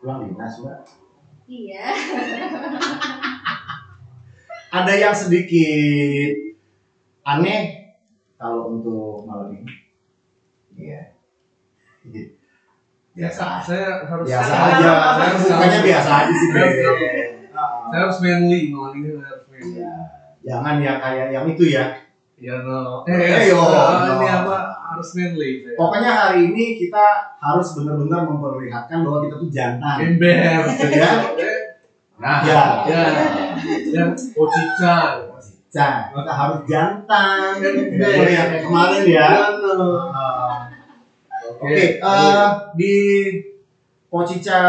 pulang dinas mbak Iya. ada yang sedikit aneh kalau untuk malam ini iya biasa Saya harus biasa aja saya bukannya biasa aja sih. Saya harus manly malam ini saya harus manly. Iya. jangan ya kayak yang itu ya Ya no. Eh, yo, no. ini apa? Harus manly. saya. pokoknya hari ini kita harus benar-benar memperlihatkan bahwa kita tuh jantan Ember. ya Nah, ya ya. Dan Ocica. Nah, kita harus jantan Iya, yang kayak kemarin ya Oke. Oke, eh, di Pocica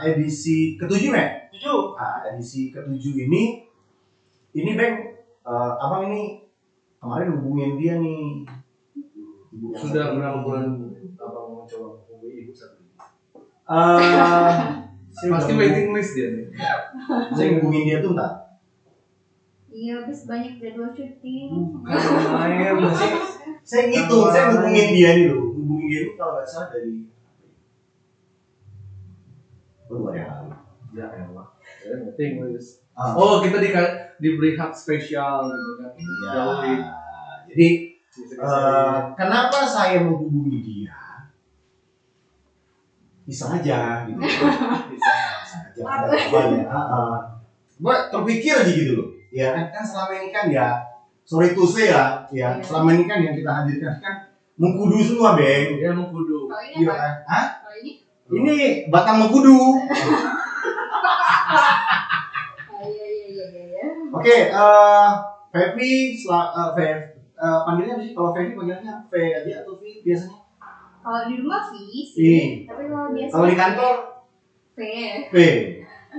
edisi ketujuh ya? Tujuh. Nah, edisi ketujuh ini, ini Bang, eh, abang ini kemarin hubungin dia nih. Sudah berapa bulan abang mau coba menghubungi ibu satu ini? Eh, saya Pasti waiting list dia nih. Saya hubungin dia tuh entar. Iya, habis banyak jadwal syuting. Main masih Saya ngitung, saya hubungin dia nih loh. Hubungin dia ini kalau nggak salah dari yang lalu. ya elah. Saya waiting list. Ah. Oh, kita di diberi hak spesial gitu kan. Iya. Jadi Eh, kenapa saya menghubungi dia? Bisa aja gitu. bisa. Bisa aja. Ah, ah. Gua terpikir aja gitu loh. Ya kan, kan selama ini kan ya sorry to say ya, ya Iya. selama ini kan yang kita hadirkan kan mengkudu semua, Beng. Dia mau kudu. Kalau ini Iya apa? kan? Hah? Kalau ini? Ini batang mengkudu. Iya iya iya iya. iya. Oke, eh sel- eh, Fev, eh, panggilnya apa sih? Kalau Fevi panggilnya V aja atau V biasanya? Kalau di rumah V V. sih, tapi kalau biasa Kalau di kantor V. V.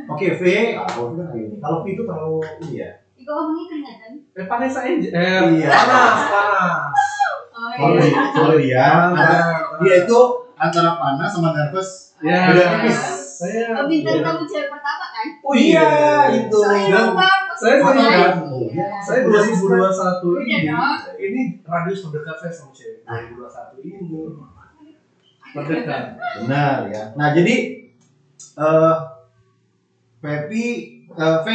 Oke, V. Kalau itu kan kayak gini. Kalau V itu terlalu ini ya. Kok ngomongnya keringatan? Eh Vanessa Angel. Eh, Iya. panas, panas. Oh iya. kalau dia, ada- dia itu antara panas sama nervous. Ya, Beda tipis. Saya Oh, bintang Iya. tamu cewek pertama kan? Oh iya, itu. Saya saya. Iya. saya 2021 Udah ini dong. ini radius terdekat saya sama cewek 2021 ini terdekat Benar ya. Nah, jadi eh Pepi eh V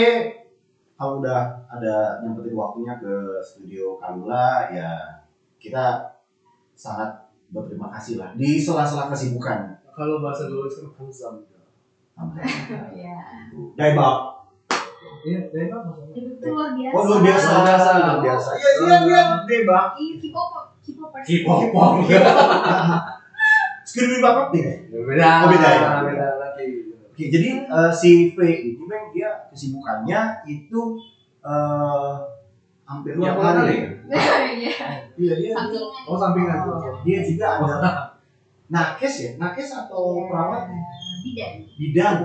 kalau udah ada nyempetin waktunya ke studio Kalula ya kita sangat berterima kasih lah di sela-sela kesibukan. kalau bahasa gaul kan handsome Iya. Daibak. Iya dari Itu luar biasa. Oh, luar biasa. Luar biasa. Luar biasa. Iya, iya, iya, Daibak. Iya, K-pop, K-popers. K-pop Skribi bapak nih. beda Oh, beda ya? beda lagi Oke, jadi eh, si V ini memang dia kesibukannya itu eh hampir Dua tiap hari. kali? ya? Iya. Iya, dia. Sampingan. oh sampingan Dia juga ada nakes ya, nakes atau perawat Bidan. bidan.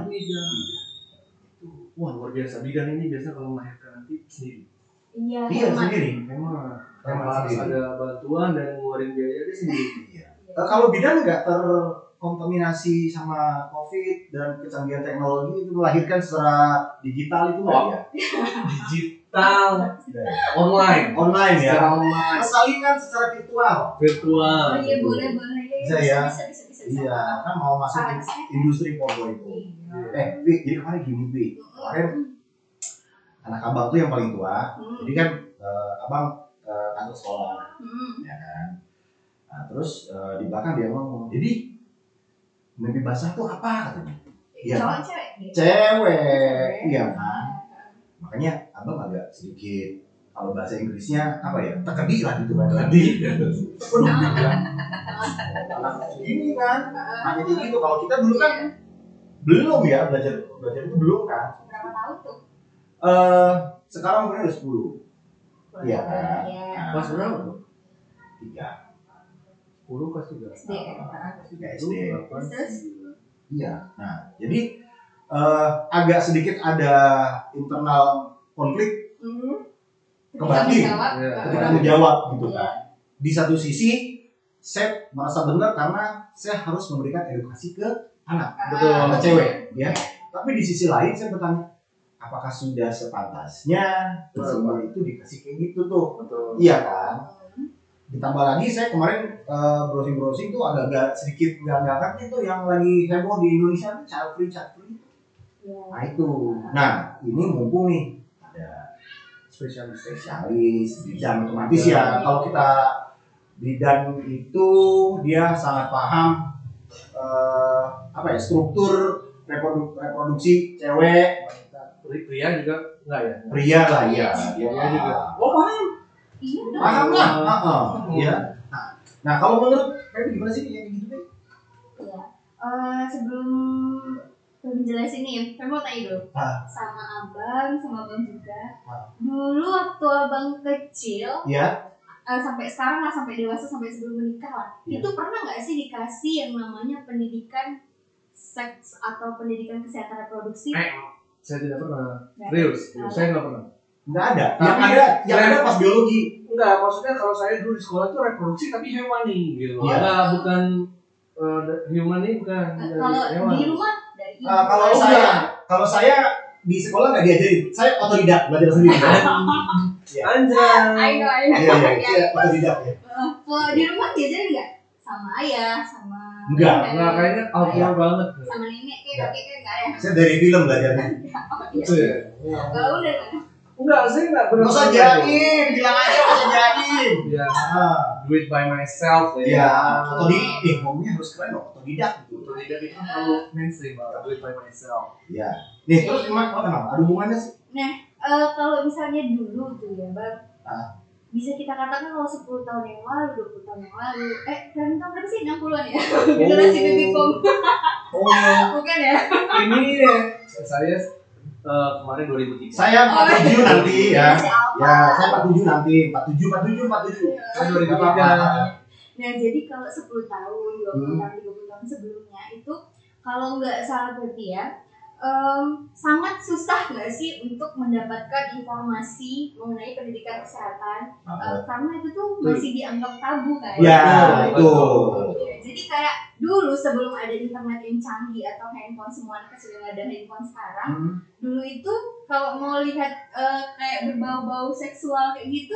Wah luar biasa bidan ini biasa kalau melahirkan nanti sendiri Iya. Iya sendiri. memang Memang harus ada bantuan dan ngeluarin biaya dia sendiri Iya. Eh, kalau bidan nggak terkontaminasi sama COVID dan kecanggihan teknologi itu melahirkan secara digital itu nggak ya? digital online Online ya. secara online Persalinan secara virtual. virtual Oh iya, boleh, boleh. Iya, Bisa ya? Bisa, bisa, bisa. Bisa. Iya, kan mau masuk industri 4.0 itu. Iya. Eh, Wi, jadi kemarin gini, Wi. Kemarin anak abang tuh yang paling tua. Hmm. Jadi kan eh, abang eh, kantor sekolah, Hmm. ya kan. Nah, terus eh, di belakang dia ngomong, jadi mimpi basah tuh apa katanya? Iya. Cowok cewek. Cewek, iya kan. Makanya abang agak sedikit kalau bahasa Inggrisnya apa ya? Tekedi lah gitu kan dia bilang, anak segini kan hanya kayak gitu. Kalau kita dulu kan belum ya belajar belajar itu belum kan? Berapa tahun tuh? eh sekarang umurnya udah 10 Iya kan? Kelas berapa tuh? tiga. 10 kelas 3 SD ya. tiga. SD Terus? iya. Nah jadi eh agak sedikit ada internal konflik Hmm. Kembali. Jawab. Iya. ketika menjawab gitu kan di satu sisi saya merasa benar karena saya harus memberikan edukasi ke anak Betul. Ah, anak cewek ya tapi di sisi lain saya bertanya apakah sudah sepantasnya semua itu dikasih kayak gitu tuh betul iya kan Hmm. ditambah lagi saya kemarin browsing browsing tuh agak-agak sedikit nggak tuh yang lagi heboh di Indonesia tuh child free child free Iya. nah itu nah ini mumpung nih spesialis spesialis bidan otomatis ya kalau kita bidan itu dia sangat paham eh, apa ya struktur reprodu- reproduksi cewek pria juga enggak ya pria lah ya dia Pria juga. paham. oh paham Iya paham lah. Heeh, iya nah, nah kalau menurut Feby gimana sih yang gitu Feby? Iya. Eh, sebelum sebelum jelasin nih, saya mau tanya dulu Ah. sama abang, sama abang juga. Ah. Dulu waktu abang kecil, ya eh, sampai sekarang lah, sampai dewasa, sampai sebelum menikah lah, Iya. itu pernah nggak sih dikasih yang namanya pendidikan seks atau pendidikan kesehatan reproduksi? Eh, saya tidak pernah serius saya nggak pernah nggak ada yang Tapi ada yang ada pas biologi enggak maksudnya kalau saya dulu di sekolah itu reproduksi tapi hewani gitu Iya. enggak bukan eh, human ini bukan Kalau hewan. di rumah Eh, kalau Oh, saya enggak. kalau saya di sekolah nggak diajarin saya otodidak belajar sendiri Iya. anjay I know, I know. iya iya saya otodidak ya Kalau di rumah diajarin nggak? Sama ayah, sama Enggak. enggak kayaknya outdoor banget sama nenek kayak kakek kayak nggak ya? saya dari film belajarnya Oh, iya. itu ya Kalau udah mana? Enggak saya enggak nggak usah jain bilang aja nggak usah jain ya ah do it by myself ya. Iya. Otodidak eh ngomongnya harus keren dong otodidak gitu. Otodidak itu terlalu mainstream Bang. do it by myself. Iya. Nih terus emang oh, kenapa ada hubungannya sih? Eh, kalau misalnya dulu tuh ya bang. Ah. bisa kita katakan kalau 10 tahun yang lalu 20 tahun yang lalu. Eh kalian tahun berapa sih? 60-an ya? Generasi baby boom. Oh. Bukan ya? Ini ya saya eh, kemarin 2003 saya 47 nanti. Ya ya saya 47 nanti. 47 47 47 saya 2003 nah jadi kalau 10 tahun 20 Hmm. tahun 30 tahun sebelumnya itu kalau nggak salah berarti ya em, sangat susah nggak sih untuk mendapatkan informasi mengenai pendidikan kesehatan? Eh, karena itu tuh masih dianggap tabu kan? Ya itu Iya, jadi kayak dulu sebelum ada internet yang canggih atau handphone semua anak kecil yang ada handphone sekarang Hmm. dulu itu kalau mau lihat eh, kayak berbau-bau seksual kayak gitu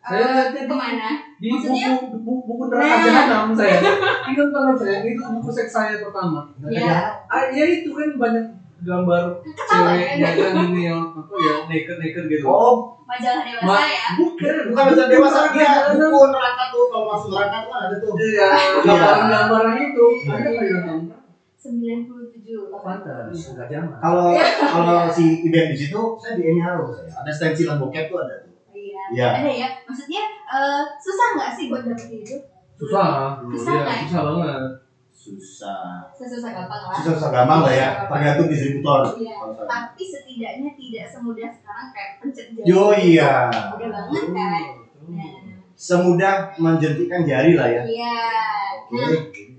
Saya eh, lihatnya di- ke mana? di Maksudnya? buku buku, buku neraka Nah. jahanam saya. Ingat banget saya itu buku seks saya pertama. Ya ah ya itu kan banyak gambar ketawa cewek kan ya ini yang apa ya naked naked gitu. Oh. Majalah dewasa Ma- ya? bukan bukan baca dewasa dia jahanam. buku neraka tuh kalau masuk neraka tuh kan ada tuh. Iya, gambar-gambar itu. Ada nggak yang gambar? 97 Oh, pantas, nggak kalau kalau si event di situ saya di ini harus saya ada stensilan bokep tuh ada tuh. Iya. Iya. ada ya? Maksudnya eh, susah nggak sih buat dapetin itu? Susah, Susah, iya, kan? susah banget. Susah. Susah gampang lah. Susah susah gampang lah ya. Tergantung distributor. Iya. Tapi setidaknya tidak semudah sekarang kayak pencet jari. Yo iya. Udah banget kan? Nah. Semudah menjentikan jari lah ya. Iya. Nah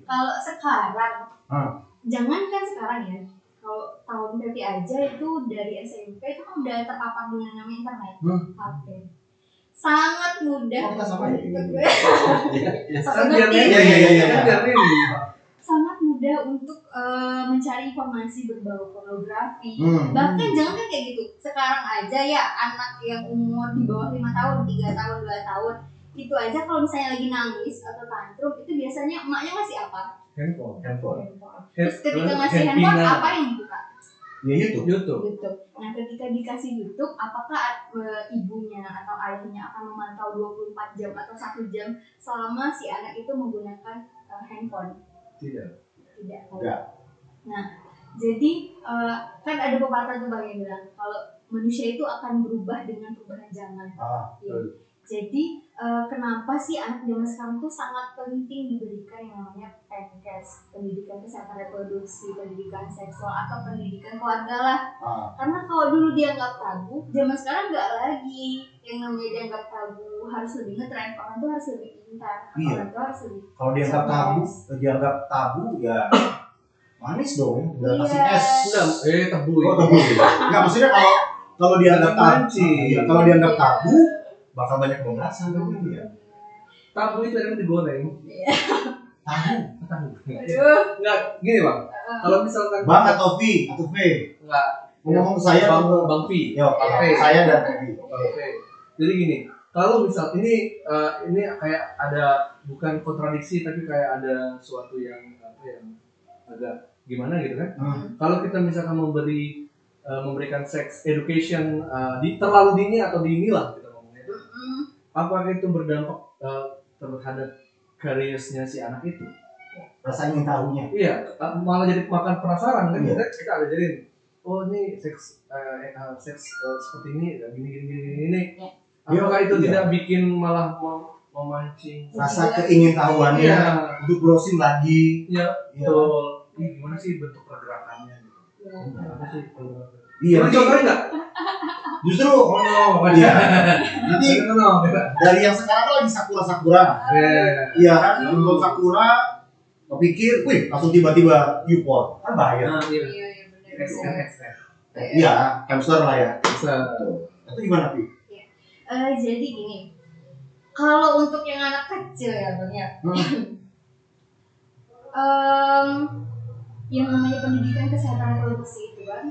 kalau sekarang Hmm. jangan kan sekarang ya. Kalau tahun berarti aja itu dari SMP itu kan udah terpapar dengan namanya internet. Hmm. HP sangat mudah Oh, kita sama ya? untuk Kan biar Ngerti. Iya, iya, iya, iya. kan biar ini. sangat mudah untuk eh, mencari informasi berbau pornografi Hmm. bahkan jangan kan kayak gitu sekarang aja ya anak yang umur di bawah lima tahun tiga tahun dua tahun itu aja kalau misalnya lagi nangis atau tantrum itu biasanya emaknya ngasih apa Handphone. handphone handphone terus ketika ngasih handphone apa yang dibuka ya YouTube YouTube. YouTube nah ketika dikasih YouTube apakah eh, ibunya atau ayahnya akan memantau 24 jam atau satu jam selama si anak itu menggunakan eh, handphone Tidak. Tidak Enggak. nah jadi eh, kan ada pepatah tuh bang yang bilang kalau manusia itu akan berubah dengan perubahan zaman ah Iya. Jadi eh, kenapa sih anak zaman sekarang tuh sangat penting diberikan yang namanya PNKES pendidikan kesehatan reproduksi pendidikan seksual atau pendidikan keluarga lah ah karena kalau dulu dianggap tabu zaman sekarang nggak lagi yang namanya dianggap tabu harus lebih ngetren orang tuh harus lebih pintar Iya. orang tuh harus lebih kalau dianggap tabu dianggap tabu ya manis dong udah kasih Iya. es Enggak, eh tebu oh ya. tabu enggak maksudnya kalau kalau dianggap tabu Mancing. ya, kalau dianggap Iya. tabu bakal banyak pembahasan kan gitu ya Tabu itu yang digoreng. tabu Tabu. aduh Enggak, gini bang. Kalau misalkan bang atau V atau V enggak ngomong saya bang bang V. Yo, V. saya dan V Oke. Jadi gini, kalau misal ini eh, ini kayak ada bukan kontradiksi tapi kayak ada suatu yang apa yang agak gimana gitu kan Hmm. kalau kita misalkan memberi eh, memberikan sex education eh, di terlalu dini atau dini lah kita ngomongnya itu Mm, apakah itu berdampak eh, terhadap karirnya si anak itu Rasa ingin tahunya. iya malah jadi makan penasaran kan Iya. kita kita ada jadi oh ini seks eh, eh, seks eh, seperti ini ya, gini gini gini gini. Iya. apakah itu Iya. tidak bikin malah mem- memancing Rasa keingin tahuannya iya untuk browsing lagi. iya Iya. betul Ih, gimana sih bentuk pergerakannya gitu ya. apa sih pergerakan Iya, Boleh nanti contohin nggak justru oh no Iya. nanti no no no dari yang sekarang tuh lagi sakura sakura. Eh, Iya kan, nonton sakura, kepikir, wih langsung tiba-tiba YouPorn, kan bahaya. nah, iya. Iya, iya. Iya, hamster lah ya. Bisa. Itu gimana Pi? Eh, jadi gini, kalau untuk yang anak kecil ya bang ya, Hmm. em, yang namanya pendidikan kesehatan reproduksi itu kan,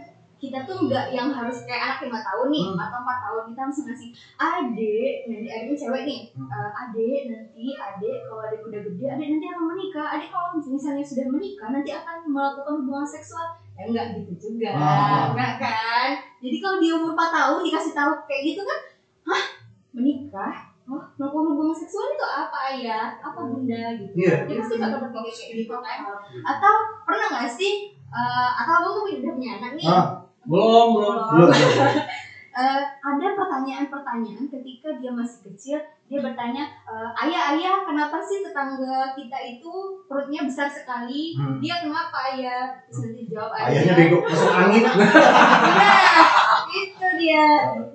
kita tuh nggak yang harus kayak anak lima tahun nih Hmm. atau empat tahun kita langsung ngasih adek nanti adeknya cewek nih Hmm. Eh, adek nanti adek kalau adek udah gede adek nanti akan menikah adek kalau misalnya sudah menikah nanti akan melakukan hubungan seksual ya enggak gitu juga Ah. enggak kan jadi kalau di umur 4 tahun dikasih tahu kayak gitu kan hah menikah Oh, melakukan hubungan seksual itu apa ayah? Apa bunda gitu? Iya. Dia pasti bakal berpikir kayak gitu kan? Atau pernah nggak sih? eh, atau abang tuh udah punya anak nih? Ah. Belum, belum. Belum, belum. Eh, ada pertanyaan-pertanyaan ketika dia masih kecil dia bertanya eh, ayah ayah kenapa sih tetangga kita itu perutnya besar sekali Hmm. dia kenapa ayah terus nanti jawab Ayahnya bego masuk angin. nah itu dia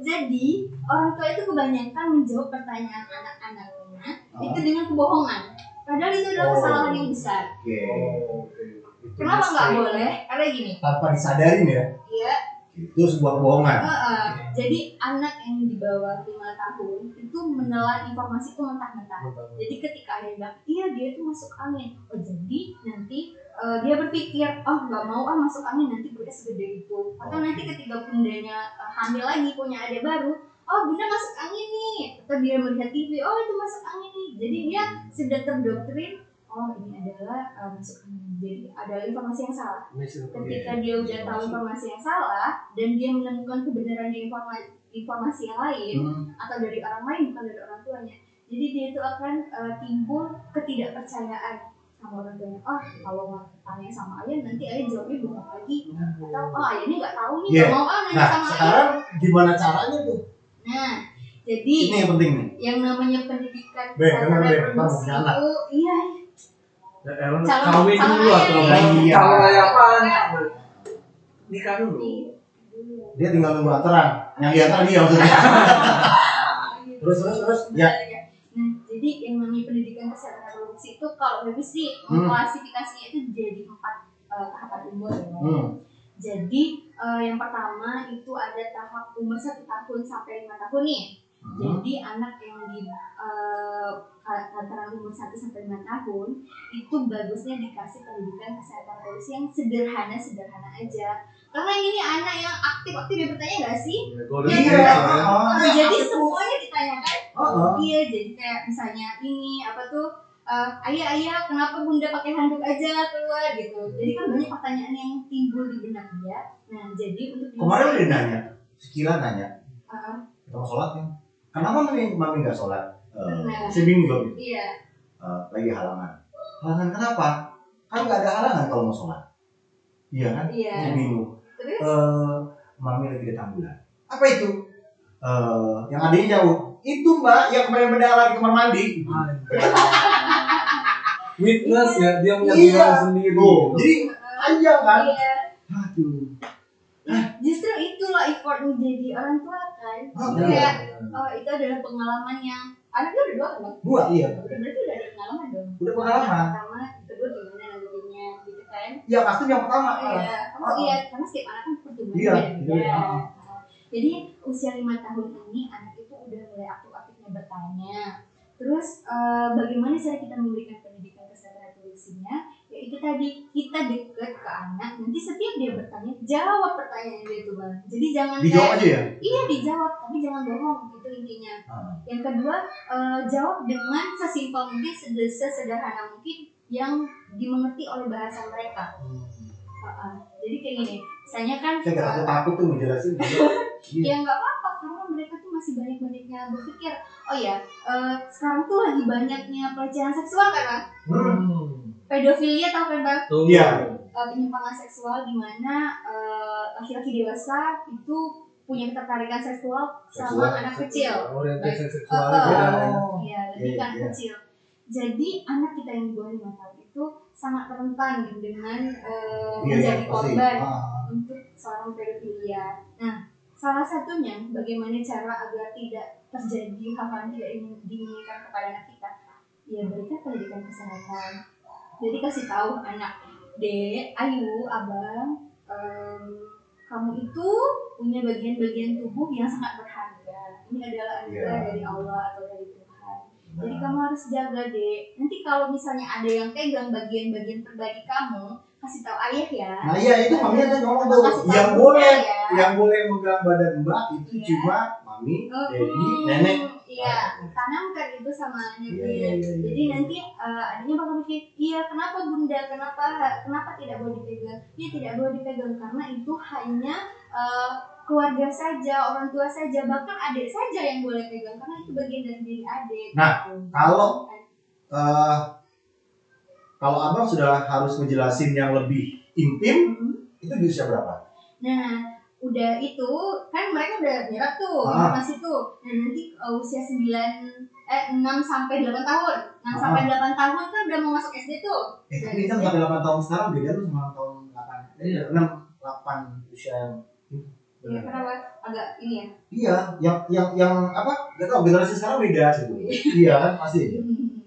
jadi orang tua itu kebanyakan menjawab pertanyaan anak-anaknya itu dengan kebohongan padahal itu adalah Oh. kesalahan yang besar Kenapa nggak boleh karena gini Tanpa disadarin ya, ya itu sebuah kebohongan. Heeh. jadi anak yang di bawah lima tahun itu menelan informasi itu mentah-mentah. Jadi ketika ada yang bilang, iya dia itu masuk angin. Oh jadi nanti eh, dia berpikir, oh nggak mau ah masuk angin nanti gue segede itu. Atau nanti ketika bundanya eh, hamil lagi punya adik baru, oh bunda masuk angin nih. Atau dia melihat TV, oh itu masuk angin nih. Jadi dia sudah terdoktrin, oh ini adalah masuk angin. Jadi ada informasi yang salah ketika dia udah tahu informasi yang salah dan dia menemukan kebenaran di informasi informasi yang lain Hmm. atau dari orang lain bukan dari orang tuanya jadi dia itu akan eh, timbul ketidakpercayaan sama orang tuanya oh kalau nggak tanya sama ayah nanti ayah jawabnya bohong lagi atau oh ayahnya nggak tahu nih Iya. nggak mau ah nanya Nah, sama ayah sekarang gimana caranya tuh? nah jadi Ini yang penting nih. yang namanya pendidikan Be, punya anak. itu iya Ya, Ellen kawin calon dulu atau Iya. calon ayah apaan? Nikah dulu. iya. Dia tinggal nunggu antaran. Yang diantar dia maksudnya. Terus terus terus. Ya. Nah, jadi yang namanya pendidikan kesehatan reproduksi itu kalau lebih sih Hmm. klasifikasinya itu jadi empat eh, tahapan umur ya. Hmm. Jadi eh, yang pertama itu ada tahap umur satu tahun sampai lima tahun nih. Hmm. Jadi anak yang di eh, antara umur 1 sampai 5 tahun itu bagusnya dikasih pendidikan kesehatan reproduksi yang sederhana sederhana aja. Karena ini anak yang aktif aktif dia bertanya nggak sih? Ya, Iya, age, Iya. ya. oh, Nah, jadi semuanya ditanyakan oh. Iya, jadi kayak misalnya ini apa tuh eh, ayah ayah kenapa bunda pakai handuk aja keluar gitu. Jadi kan banyak pertanyaan yang timbul di benak dia. Nah, jadi untuk Kemarin udah nanya. Sekila nanya. Heeh. Kita mau sholat kan? Kenapa mami mami nggak sholat? Eh, Nah. saya bingung dong. Iya. Eh, lagi halangan. Halangan kenapa? Kan nggak ada halangan kalau mau sholat. Iya kan? Iya. Saya bingung. Terus Eh, mami lagi di tambulan. Apa itu? Eh, yang adanya jauh. Itu mbak yang kemarin berdarah di kamar mandi. Witness ya, dia punya Iya. sendiri. Oh, jadi panjang kan? iya. Aduh. Justru itulah effort menjadi orang tua kan. Oh, iya. kayak oh, itu adalah pengalaman yang anaknya udah dua kan bang? Dua iya. Berarti udah ada pengalaman dong. Udah pengalaman. Pertama, kedua gimana nantinya gitu kan? Iya pasti yang pertama. Iya, oh, Oh. iya, karena setiap anak kan pertumbuhan Iya, iya. Nah, Jadi usia lima tahun ini anak itu udah mulai aktif-aktifnya bertanya. Terus eh, bagaimana cara kita memberikan pendidikan kesehatan reproduksinya? Itu tadi kita deket ke anak nanti setiap dia bertanya jawab pertanyaan dia itu bang jadi jangan Dijawab kayak aja ya? iya dijawab tapi jangan bohong itu intinya Ah. yang kedua eh, jawab dengan sesimpel mungkin sed- sesederhana mungkin yang dimengerti oleh bahasa mereka Heeh. jadi kayak gini misalnya kan Saya nggak takut takut tuh ngejelasin. Iya. ya nggak apa-apa karena mereka tuh masih banyak-banyaknya berpikir oh ya eh, sekarang tuh lagi banyaknya pelecehan seksual kan? Hmm. Pedofilia tau kan bang Tuh. Iya. Eh, penyimpangan seksual di mana eh, laki-laki dewasa itu punya ketertarikan seksual sama Seksual, anak kecil Orientasi Oh, seksual oh. beda ya. Iya, lebih Iya, ke anak iya. kecil. Jadi anak kita yang di bawah lima tahun itu sangat rentan dengan eh, Iya, menjadi pasti. korban Ah. untuk seorang pedofilia. Nah, salah satunya bagaimana cara agar tidak terjadi hal-hal yang tidak ingin diinginkan kepada anak kita, ya berikan pendidikan kesehatan. Jadi kasih tahu anak, dek, ayu, abang, em, kamu itu punya bagian-bagian tubuh yang sangat berharga. Ini adalah anugerah Iya. dari Allah atau dari Tuhan. Jadi kamu harus jaga dek. Nanti kalau misalnya ada yang pegang bagian-bagian pribadi kamu, kasih tahu ayah ya. Nah iya itu maminya tuh ngomong tuh yang boleh ya. yang boleh megang badan mbak itu Iya. cuma mami, Hmm, daddy, nenek. Iya, tanamkan itu sama anaknya. Iya, iya, iya, Jadi iya. nanti eh, adanya bakal mikir, iya kenapa bunda, kenapa kenapa tidak boleh dipegang? Iya tidak boleh dipegang karena itu hanya eh, keluarga saja, orang tua saja, bahkan adik saja yang boleh pegang karena itu bagian dari diri adik. Nah, gitu. kalau- Eh, kalau abang sudah harus ngejelasin yang lebih intim Hmm. itu di usia berapa? Nah, udah itu kan mereka udah nyerap tuh Ah. informasi tuh. Nah, nanti uh, usia 9 eh 6 sampai 8 tahun. 6 Ah. sampai 8 tahun kan udah mau masuk SD tuh. Eh tapi kan sampai 8 tahun sekarang beda tuh sama tahun 8 Iya. 6 8 usia yang Ya, kenapa agak ini ya? Iya, yang yang yang apa? Gak tau generasi sekarang beda gitu. iya kan pasti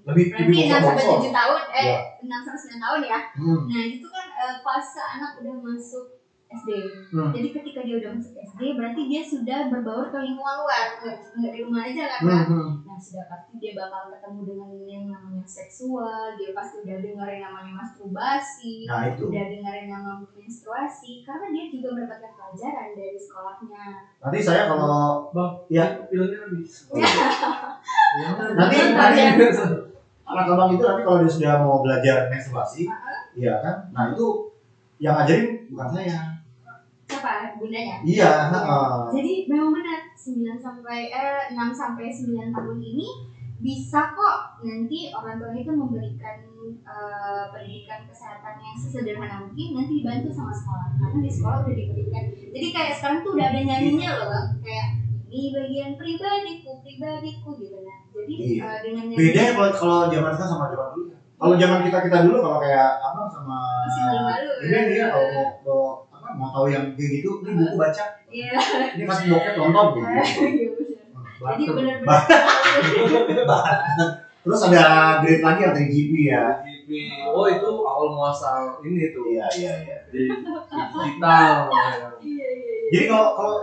lebih Berarti lebih 6 sampai. 7 tahun eh Iya. 6 sampai 9 tahun ya. Hmm. Nah, itu kan eh, fase anak udah masuk SD. Hmm. Jadi ketika dia udah masuk SD, berarti dia sudah berbaur ke lingkungan luar, nggak nggak di rumah aja kan? Hmm, hmm. Nah, sudah pasti dia bakal ketemu dengan yang namanya seksual, dia pasti udah dengar yang namanya masturbasi, Nah itu. udah dengar yang namanya menstruasi, karena dia juga mendapatkan pelajaran dari sekolahnya. Nanti saya kalau Bang, filmnya habis. Oh, Nanti nanti anak abang itu nanti kalau dia sudah mau belajar menstruasi, iya kan? Nah itu yang ngajarin bukan saya. Siapa? Bundanya. Iya, heeh. Jadi memang benar 9 sampai eh 6 sampai 9 tahun ini bisa kok nanti orang tua itu memberikan eh, pendidikan kesehatan yang sesederhana mungkin nanti dibantu sama sekolah karena di sekolah udah diberikan jadi kayak sekarang tuh udah ada nyanyinya loh kayak ini bagian pribadiku pribadiku gitu nah jadi Iya. eh, dengan Beda ya kalau kalau zaman sekarang sama zaman dulu. Kalau zaman kita kita dulu kalau kayak abang sama masih malu-malu ini nih ya kalau mau, mau apa mau tahu yang kayak gitu, ini buku baca, iya ini kasih bokep nonton gitu. Iya, benar. jadi benar-benar Terus ada grade lagi yang 3GP ya. TV. Oh itu awal muasal ini tuh Iya iya iya. di digital. iya iya iya Jadi kalau kalau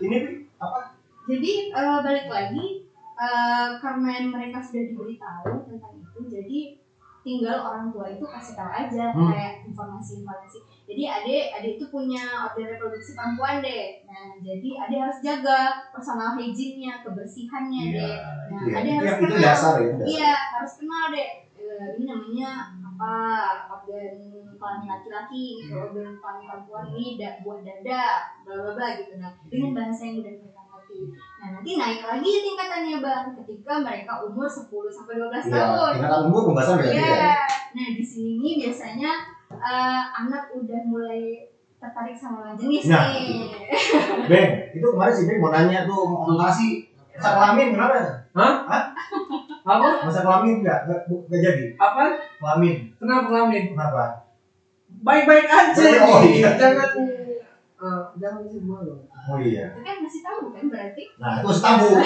ini apa? Jadi eh, balik lagi eh, karena mereka sudah diberitahu tentang itu, jadi tinggal orang tua itu kasih tahu aja Hmm. kayak informasi-informasi. Jadi adik adik itu punya organ reproduksi perempuan deh. Nah jadi adik harus jaga personal hygiene-nya, kebersihannya Iya, deh. Nah ya. Itu, harus itu kenal. dasar ya, dasar. Iya harus kenal deh. Eh, ini namanya apa organ kelamin laki-laki, gitu. organ kelamin perempuan ini da- buat dada, bla bla bla gitu. Nah dengan bahasa yang mudah mereka. Nah nanti naik lagi tingkatannya bang ketika mereka umur 10 sampai 12 Iya, tahun. tingkatan umur pembahasan beda Iya. beda. Nah di sini nih biasanya eh, anak udah mulai tertarik sama lawan jenis Nah, nih. Ben, itu kemarin si Ben mau nanya tuh mau konsultasi masa kelamin kenapa? Apa? Masa kelamin enggak? Enggak, jadi. Apa? Kelamin. Kenapa kelamin? Kenapa? Baik-baik aja Oh, iya. Jangan eh, jangan semua loh. Oh iya. Itu kan masih tahu kan berarti. Nah, itu harus tabu.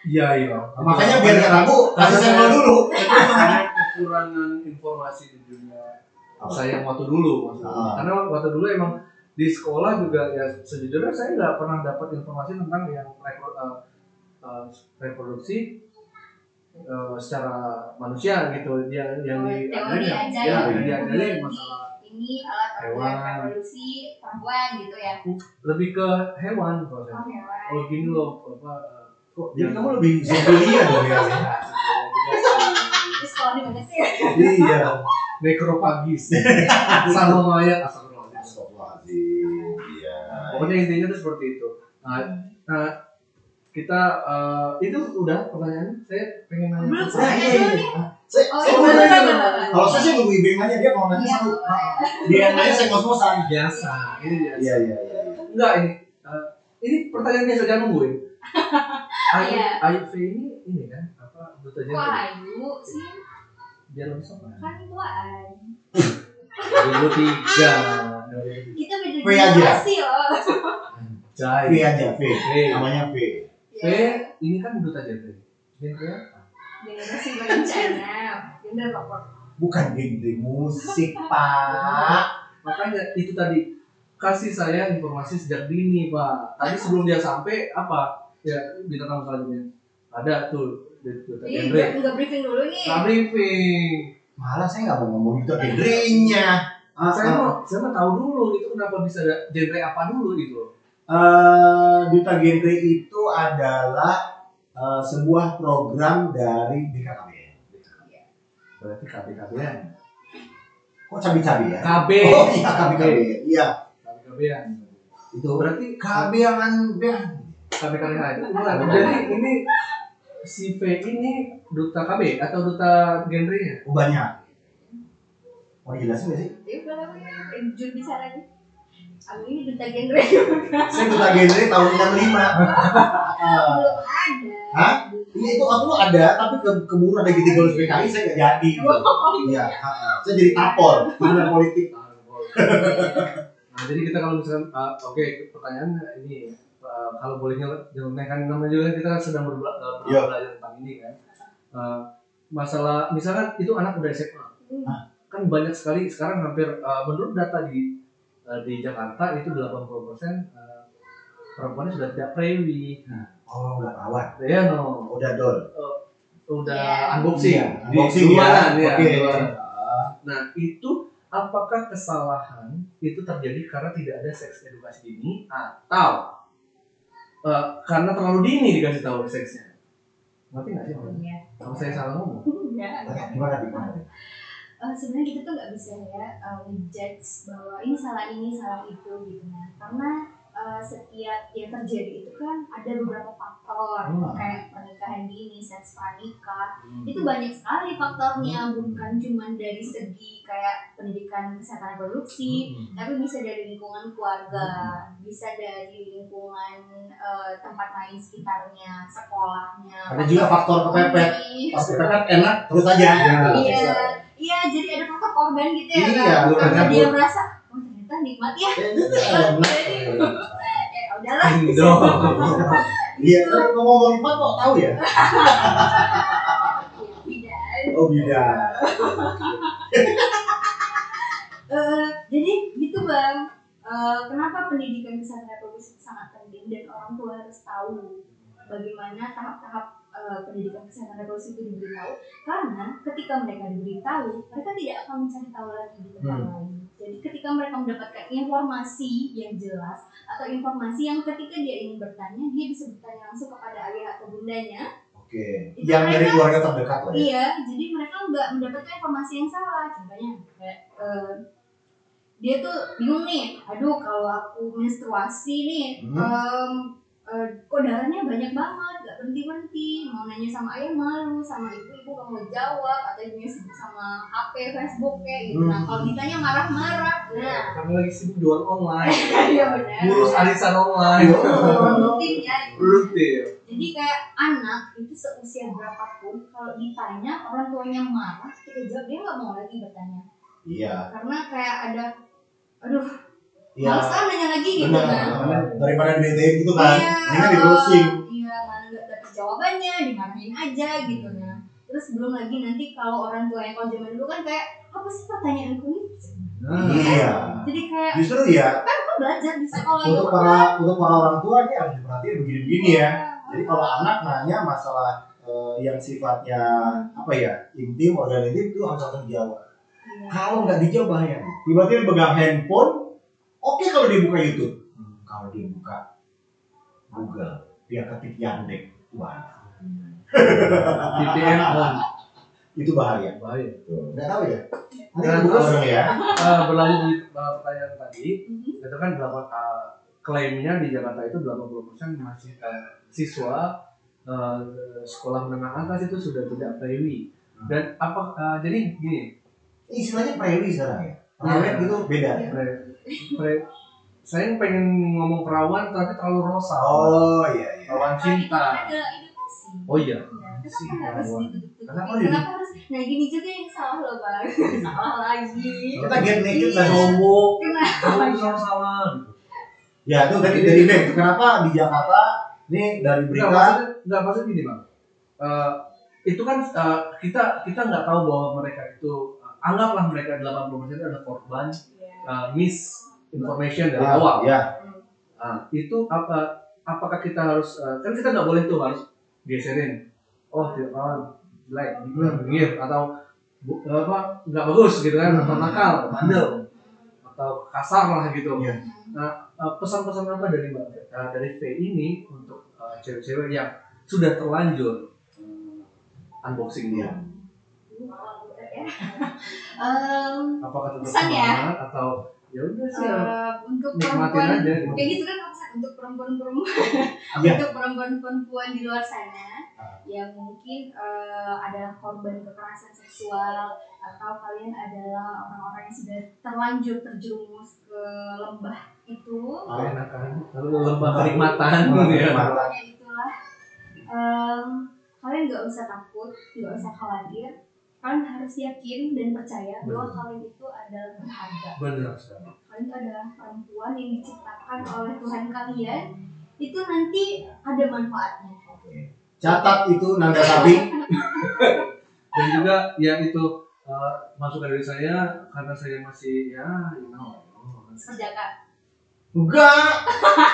Iya iya. Makanya biar nggak tabu, kasih sampel dulu. Karena kekurangan informasi di dunia Apa? saya yang waktu dulu maksudnya. Ah. Karena waktu dulu emang di sekolah juga ya sejujurnya saya nggak pernah dapat informasi tentang yang repro- eh, eh, reproduksi eh, secara manusia gitu yang yang Oh, di teori ya, ya, ya. masalah ini alat organ Hewan. reproduksi perempuan gitu ya lebih ke hewan kalau oh hewan oh gini loh apa eh, kok Jadi kamu lebih zofilia dong ya. terus kalau di mana sih Iya. nekropagis sama mayat astagfirullahaladzim. Iya. pokoknya intinya tuh seperti itu nah, nah kita eh, itu udah pertanyaan saya pengen nanya Belum? Iya, iya. Saya, oh saya iya boleh boleh Kalau saya sih nunggu ibing nanya dia mau nanya Iya. Dia yang nanya saya biasa ini biasa. Iya iya iya. enggak ini eh, ini pertanyaan biasa jangan nungguin. Ayu Iya. Ayu V ini ini kan apa duta kok gender ayu sih? Biar lebih sopan kan tuaan 2003 kita beda V aja. generasi loh. V aja V. V. Namanya V. V ini kan duta gender apa generasi berencana gender pokok Bukan genre musik, Pak. makanya itu tadi kasih saya informasi sejak dini pak. Tadi sebelum dia sampai apa? Ya bintang tamu selanjutnya ada tuh genre. nggak briefing dulu nih. Nah, briefing. Malah saya nggak mau ngomong itu genrenya. Ah, saya ah. mau saya mau tahu dulu itu kenapa bisa ada genre apa dulu gitu. Eh, Duta Genre itu adalah eh, sebuah program dari BKKBN. berarti KB KBN Kok cabi-cabi ya? KB Oh iya KBKBN. Iya. KB KBN Itu berarti KB yang. KB jadi ini si V ini duta KB atau duta genrenya Oh banyak. Mau dijelasin nggak sih? ya udah eh, bicara nih aku ini duta genre juga Saya Duta Genre tahun 65. Ah, belum Hah? Iya itu aku ada, tapi ke keburu ada gitu garis PKI saya nggak jadi. Gitu. Iya. ah, ah. Saya jadi tapor, hubungan politik. nah jadi kita kalau misalkan ah, oke pertanyaan ini ah, kalau boleh nyelenehkan namanya juga kita kan sedang berbela- ah, Iya. belajar tentang ini kan Ah, masalah misalkan itu anak udah SMA Hmm. kan banyak sekali sekarang hampir ah, menurut data di ah, di Jakarta itu 80% persen perempuannya sudah tidak prewi Oh udah perawat, ya no udah dol. udah Iya. unboxing Iya, di unboxing luaran, ya. ya, Oke. di luaran. Nah, itu apakah kesalahan itu terjadi karena tidak ada seks edukasi dini atau eh, karena terlalu dini dikasih tahu seksnya? Ngerti nggak sih? Iya. Kalau saya salah ngomong. Enggak. Gimana gimana? Eh, sebenarnya kita tuh nggak bisa ya eh, ngejudge bahwa ini salah ini salah itu gitu nah karena eh, setiap yang terjadi itu kan ada beberapa faktor Hmm. kayak pernikahan dini seks pranikah itu banyak sekali faktornya bukan cuma dari segi kayak pendidikan kesehatan reproduksi Hmm. tapi bisa dari lingkungan keluarga bisa dari lingkungan eh, tempat main sekitarnya sekolahnya Ada juga faktor kepepet. Pas kepepet enak terus aja. Iya, iya jadi ada faktor korban gitu ya Iya, kan? Karena dia merasa, oh nikmat ya. Eh, itu enak. Ya udahlah. Indo. Iya, kan ngomong lipat kok tahu ya? Tidak. Oh beda. Eh, jadi gitu bang. Eh, kenapa pendidikan kesehatan reproduksi itu sangat penting dan orang tua harus tahu bagaimana tahap-tahap eh, pendidikan kesehatan reproduksi itu diberitahu karena ketika mereka diberitahu mereka tidak akan mencari tahu lagi di tempat Hmm. lain jadi ketika mereka mendapatkan informasi yang jelas atau informasi yang ketika dia ingin bertanya dia bisa bertanya langsung kepada ayah atau bundanya Oke. Itu Yang dari mereka- keluarga terdekat lah ya. Iya, jadi mereka nggak mendapatkan informasi yang salah. Contohnya, kayak eh, dia tuh bingung nih. Aduh, kalau aku menstruasi nih, Hmm. em, eh, kok darahnya banyak banget, nggak berhenti berhenti. Mau nanya sama ayah malu, sama ibu ibu nggak mau jawab, atau ibunya sibuk sama HP, Facebook kayak gitu. Nah, Hmm. kalau ditanya marah-marah, nah, Karena lagi sibuk jual online, iya benar. ngurus arisan online, Rutin ya. rutin. Jadi kayak anak itu seusia berapapun kalau ditanya orang tuanya marah, kita jawab dia nggak mau lagi bertanya. Iya. Karena kayak ada, aduh, Iya. males nanya lagi gitu Benar. kan. Daripada dibetain gitu kan. Iya, Ini kan di browsing. Iya, mana nggak dapet jawabannya, dimarahin aja gitu nah. Terus belum lagi nanti kalau orang tua yang kalau zaman dulu kan kayak apa sih pertanyaanku ini? Nah, Iya. Jadi kayak Justru ya kan aku belajar di sekolah untuk itu para untuk para orang tua ini harus diperhatiin begini-begini ya. Iya. Jadi kalau anak nanya masalah eh, yang sifatnya apa ya intim organ intim itu harus langsung dijawab Iya. kalau nggak dijawab bahaya tiba-tiba pegang handphone oke kalau dia buka YouTube. Hmm. kalau dia buka Google dia ketik Yandex wah VPN on itu bahaya. Bahaya. Nggak tahu ya? Nanti buka uh, ya. Eh, berlanjut di uh, pertanyaan tadi. Mhm. itu kan delapan uh, klaimnya di Jakarta itu 80% masih uh, siswa uh, sekolah menengah atas itu sudah tidak prewi dan apa uh, jadi gini. Istilahnya prewi sekarang ya? Prewed itu beda. Ya saya pengen ngomong perawan tapi terlalu rosa oh iya iya perawan cinta adalah edukasi. oh iya Iya, Kenapa harus perawan. ditutup-tutupin? Kenapa jadi- Kenapa harus? Nah gini juga yang salah loh bang. salah lagi. kita get naked Iya. lah cowok Kenapa? salah salah gitu ya itu tadi dari back kenapa di Jakarta ini dari berita enggak maksudnya gini bang. Eh, itu kan eh, kita kita nggak tahu bahwa mereka itu eh, anggaplah mereka 80% itu ada korban Iya. eh, misinformation dari Ah, awal. ya Ah, itu apa? Apakah kita harus eh, kan kita nggak boleh tuh harus geserin. Oh tidak kawan jelek, bengir atau bu- apa nggak bagus gitu kan atau Hmm. nakal, bandel atau kasar lah gitu. Iya. Nah eh, pesan-pesan apa dari mbak eh, dari V ini untuk eh, cewek-cewek yang sudah terlanjur unboxing dia? Em, Apakah tetap Pesan ya? atau ya udah sih ya, eh, untuk perempuan aja gitu. kayak gitu kan pesan untuk perempuan-perempuan Iya. untuk perempuan-perempuan di luar sana Ah. yang mungkin eh, adalah korban kekerasan seksual atau kalian adalah orang-orang yang sudah terlanjur terjerumus ke lembah itu Ah. enak kan lalu lembah kenikmatan gitu ya. kenikmatan. pokoknya itulah Em, kalian nggak usah takut nggak usah khawatir kalian harus yakin dan percaya bahwa kalian itu adalah berharga. Benar sekali kalian itu adalah perempuan yang diciptakan oleh Tuhan kalian. Itu nanti ada manfaatnya. Catat itu Nanda Sabi dan juga ya itu eh, masukan dari saya karena saya masih ya you know. Kerjakan enggak.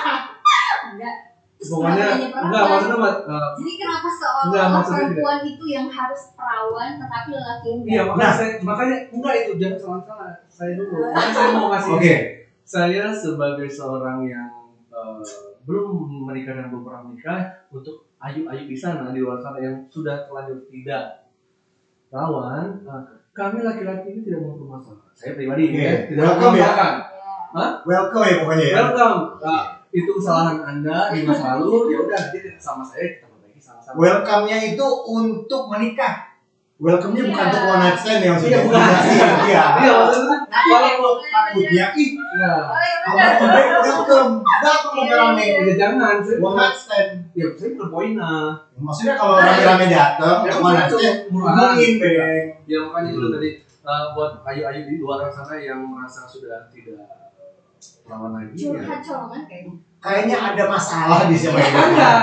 Enggak. terus pokoknya hanya enggak maksudnya eh, jadi kenapa Enggak, seolah-olah maksudnya perempuan itu yang harus perawan tetapi lelaki yang iya enggak? makanya saya makanya enggak itu jangan salah salah saya dulu. Makanya saya mau kasih oke. saya sebagai seorang yang eh, belum menikah dan belum pernah menikah untuk ayu-ayu di sana di luar sana yang sudah terlanjur tidak rawan eh, kami laki-laki ini tidak mau bermasalah saya pribadi Oke. ya, tidak Welcome ya. Ya. welcome ya pokoknya ya. Welcome Nah, itu kesalahan anda di masa lalu ya udah nanti sama saya kita perbaiki sama-sama. Welcome-nya itu untuk menikah. Welcome-nya bukan Iya. untuk one night stand yang sudah Iya, bukan. iya iya iya. Maksudnya kalau takutnya ih. Ya Oh, iya kamu udah welcome. Datang rame-rame ya jangan one night stand. Ya saya berpoina maksudnya kalau rame-rame datang Ya, untuk one night stand hubungin beng ya makanya itu tadi eh, buat ayu-ayu di luar sana yang merasa sudah tidak lawan lagi ya? Curhat colongan kayaknya. Kayaknya ada masalah di siapa yang enggak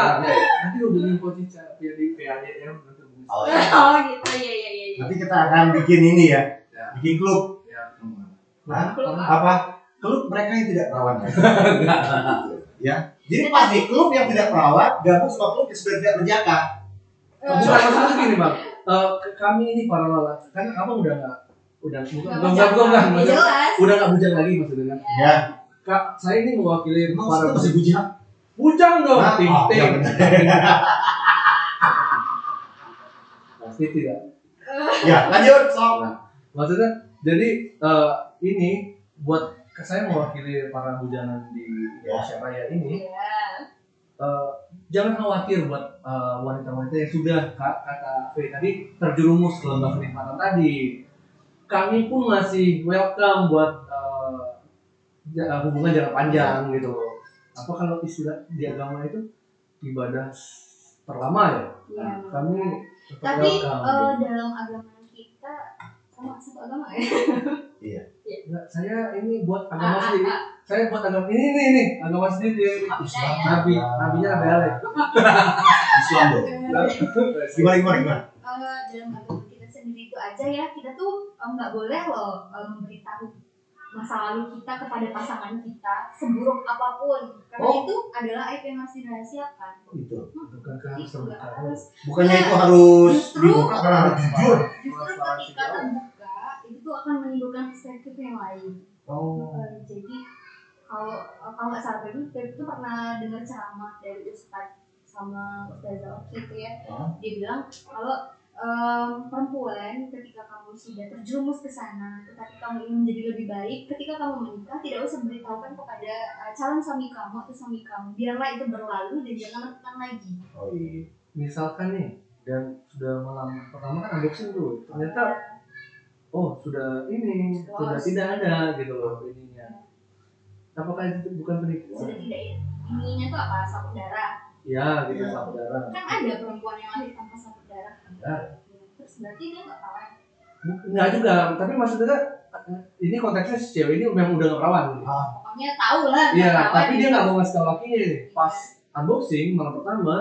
nanti hubungin via di PADM nanti hubungin. Oh, iya. oh gitu. Ya ya ya ya nanti kita akan bikin ini ya. Ya. bikin klub. Ya Hah? Klub apa? Klub mereka yang tidak perawan ya. Jadi pasti klub yang tidak perawan gabung sama klub yang sudah tidak berjaka bukan maksudnya gini bang. Eh, kami ini para lelaki. Kan abang udah nggak udah bukan nggak bukan usah. bukan bukan Ya, maksudnya jelas. Udah nggak bujang lagi maksudnya kan? Ya. Kak saya ini mewakili emang para masih bujang. Bujang dong. Ting Oh, ting. iya benar. pasti tidak. Ya lanjut sok. Maksudnya jadi eh, ini buat saya mewakili para bujangan di Indonesia Raya ini ya eh, jangan khawatir buat eh, wanita-wanita yang sudah ka- kata V tadi terjerumus ke lembah kenikmatan tadi kami pun masih welcome buat eh, ja- hubungan jangka panjang gitu loh apa kalau istilah di agama itu ibadah terlama ya Iya. kami tetap tapi welcome eh, dalam agama kita sama satu agama ya Nggak, saya ini buat Ah, agama ah, sendiri. ah. Saya buat agama ini nih nih agama sendiri. Islam ya. Nabi, nabinya Nabi Alek. Islam dong gimana gimana gimana Eh, dalam agama kita sendiri itu aja ya. Kita tuh nggak boleh loh memberitahu masa lalu kita kepada pasangan kita seburuk apa pun. Karena Oh. itu adalah aib yang harus dirahasiakan. Itu. bukankah harus itu nggak terbuka harus. Bukannya itu harus Justru- dibuka karena harus jujur. justru ketika terbuka itu tuh akan menimbulkan perspektif yang lain. Oh. Eh, jadi kalau kalau nggak salah tadi itu pernah dengar ceramah dari Ustadz sama Ustazah Oki itu ya. Dia bilang kalau em, perempuan ketika kamu sudah terjerumus ke sana tetapi kamu ingin menjadi lebih baik ketika kamu menikah tidak usah beritahukan kepada eh, calon suami kamu atau suami kamu. Biarlah itu berlalu dan jangan lakukan lagi. Oh iya. misalkan nih dan sudah malam pertama kan unboxing tuh. Ternyata oh sudah ini Lolos. sudah tidak ada gitu loh ininya. Apakah itu bukan penipuan? Sudah tidak ininya tuh apa? Sapu darah ya gitu Iya. saudara kan ada perempuan yang lahir tanpa sapu darah terus berarti dia nggak perawan nggak juga tapi maksudnya ini konteksnya si cewek ini memang udah nggak perawan gitu. pokoknya tahu lah Iya, tapi dia gitu. nggak mau ngasih tau lakinya. Pas unboxing malam pertama,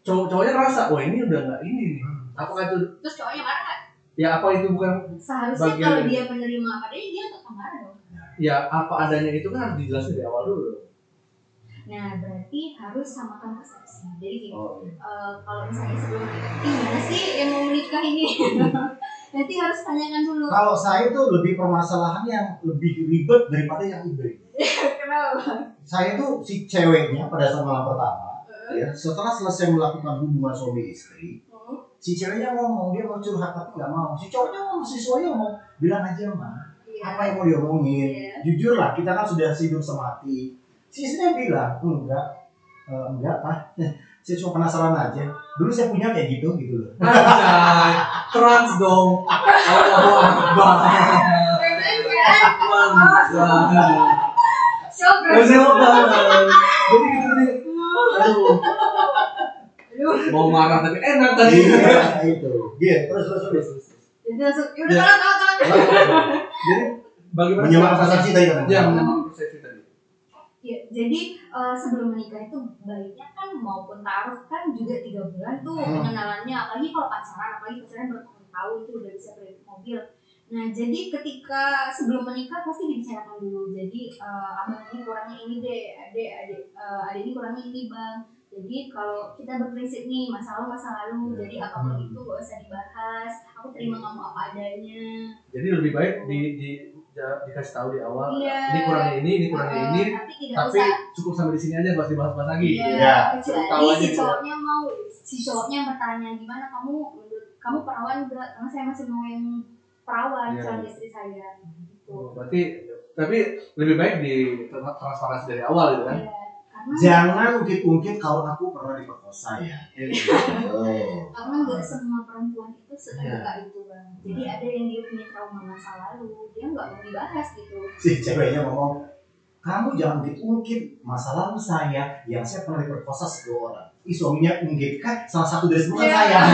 cowok cowoknya ngerasa, wah ini udah nggak ini nih. Apakah itu, terus cowoknya marah nggak? ya apa itu bukan, seharusnya Bagian kalau dia menerima apa adanya dia tetap marah dong ya apa adanya itu kan harus dijelasin dari awal dulu. Nah berarti harus samakan persepsi jadi gini Oh iya. eh, kalau misalnya sebelum gimana sih yang mau menikah ini nanti harus tanyakan dulu Kalau saya tuh lebih permasalahan yang lebih ribet daripada yang ibe. kenapa Saya tuh si ceweknya pada saat malam pertama, ya setelah selesai melakukan hubungan suami istri, Hmm. si ceweknya ngomong dia mau curhat tapi nggak mau. Si cowoknya ngomong, si cowoknya ngomong bilang aja mah Iya. apa yang mau diomongin. Iya. Jujur lah kita kan sudah hidup semati. Si istrinya bilang enggak, "Eh, enggak pak. Saya cuma penasaran aja. Dulu saya punya kayak gitu gitu loh. Anjay, trans dong. Jadi gitu nih. Mau marah tapi enak tadi. Iya itu. Iya terus terus terus. jadi langsung bagaimana Menyamakan persepsi tadi kan. Ya, menyamakan persepsi. Ya, jadi eh, sebelum menikah itu baiknya kan maupun taruh kan juga tiga bulan tuh Hmm. pengenalannya apalagi kalau pacaran apalagi pacaran bertahun-tahun itu udah bisa kredit mobil. Nah jadi ketika sebelum menikah pasti dibicarakan dulu. Jadi eh, abang ini kurangnya ini deh adek adek eh, adek ini kurangnya ini bang. Jadi kalau kita berprinsip nih masa lalu masa lalu jadi apa pun Hmm. itu gak usah dibahas. Aku terima kamu apa adanya. Jadi lebih baik di, di dikasih tahu di awal. Iya. Ini kurangnya ini, ini kurangnya Eh, ini. tapi Tapi usah cukup sampai di sini aja, pasti bahas-bahas lagi. Iya, Ya, kecuali tahu aja si gitu. cowoknya mau, si cowoknya bertanya gimana kamu menurut kamu perawan enggak? Karena saya masih mau yang perawan Iya. calon istri saya. Gitu. Oh, berarti tapi lebih baik di transparansi dari awal gitu kan. Iya. Jangan ungkit-ungkit kalau aku pernah diperkosa ya. Oh. karena nggak semua perempuan itu seterbuka itu bang. Jadi ada yang dia punya trauma masa lalu, dia nggak mau dibahas gitu. Si ceweknya ngomong, kamu jangan ungkit-ungkit masa lalu saya yang saya pernah diperkosa sedua orang. Ih suaminya ungkit kan salah satu dari bukan Iya. saya.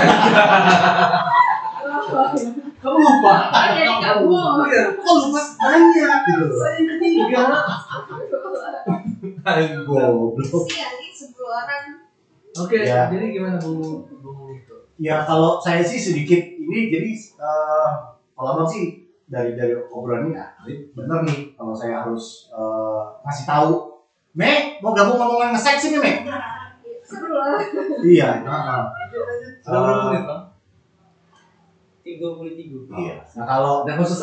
Kamu lupa. Kamu. Iya. Kok lupa banyak gitu. Saya yang ketiga. Goblok. Kasihan nih 10 orang. Oke, Ya. jadi gimana Bu Bu itu? Ya kalau saya sih sedikit ini jadi eh, kalau sih dari dari obrolan ini ah, ini bener nih kalau saya harus eh, ngasih tahu. Me, mau gabung ngomongan nge-sex ini, Me? Seru lah. Iya, heeh. Sudah berapa Eh, menit, Bang? tiga puluh tiga Iya. Nah kalau Dan khusus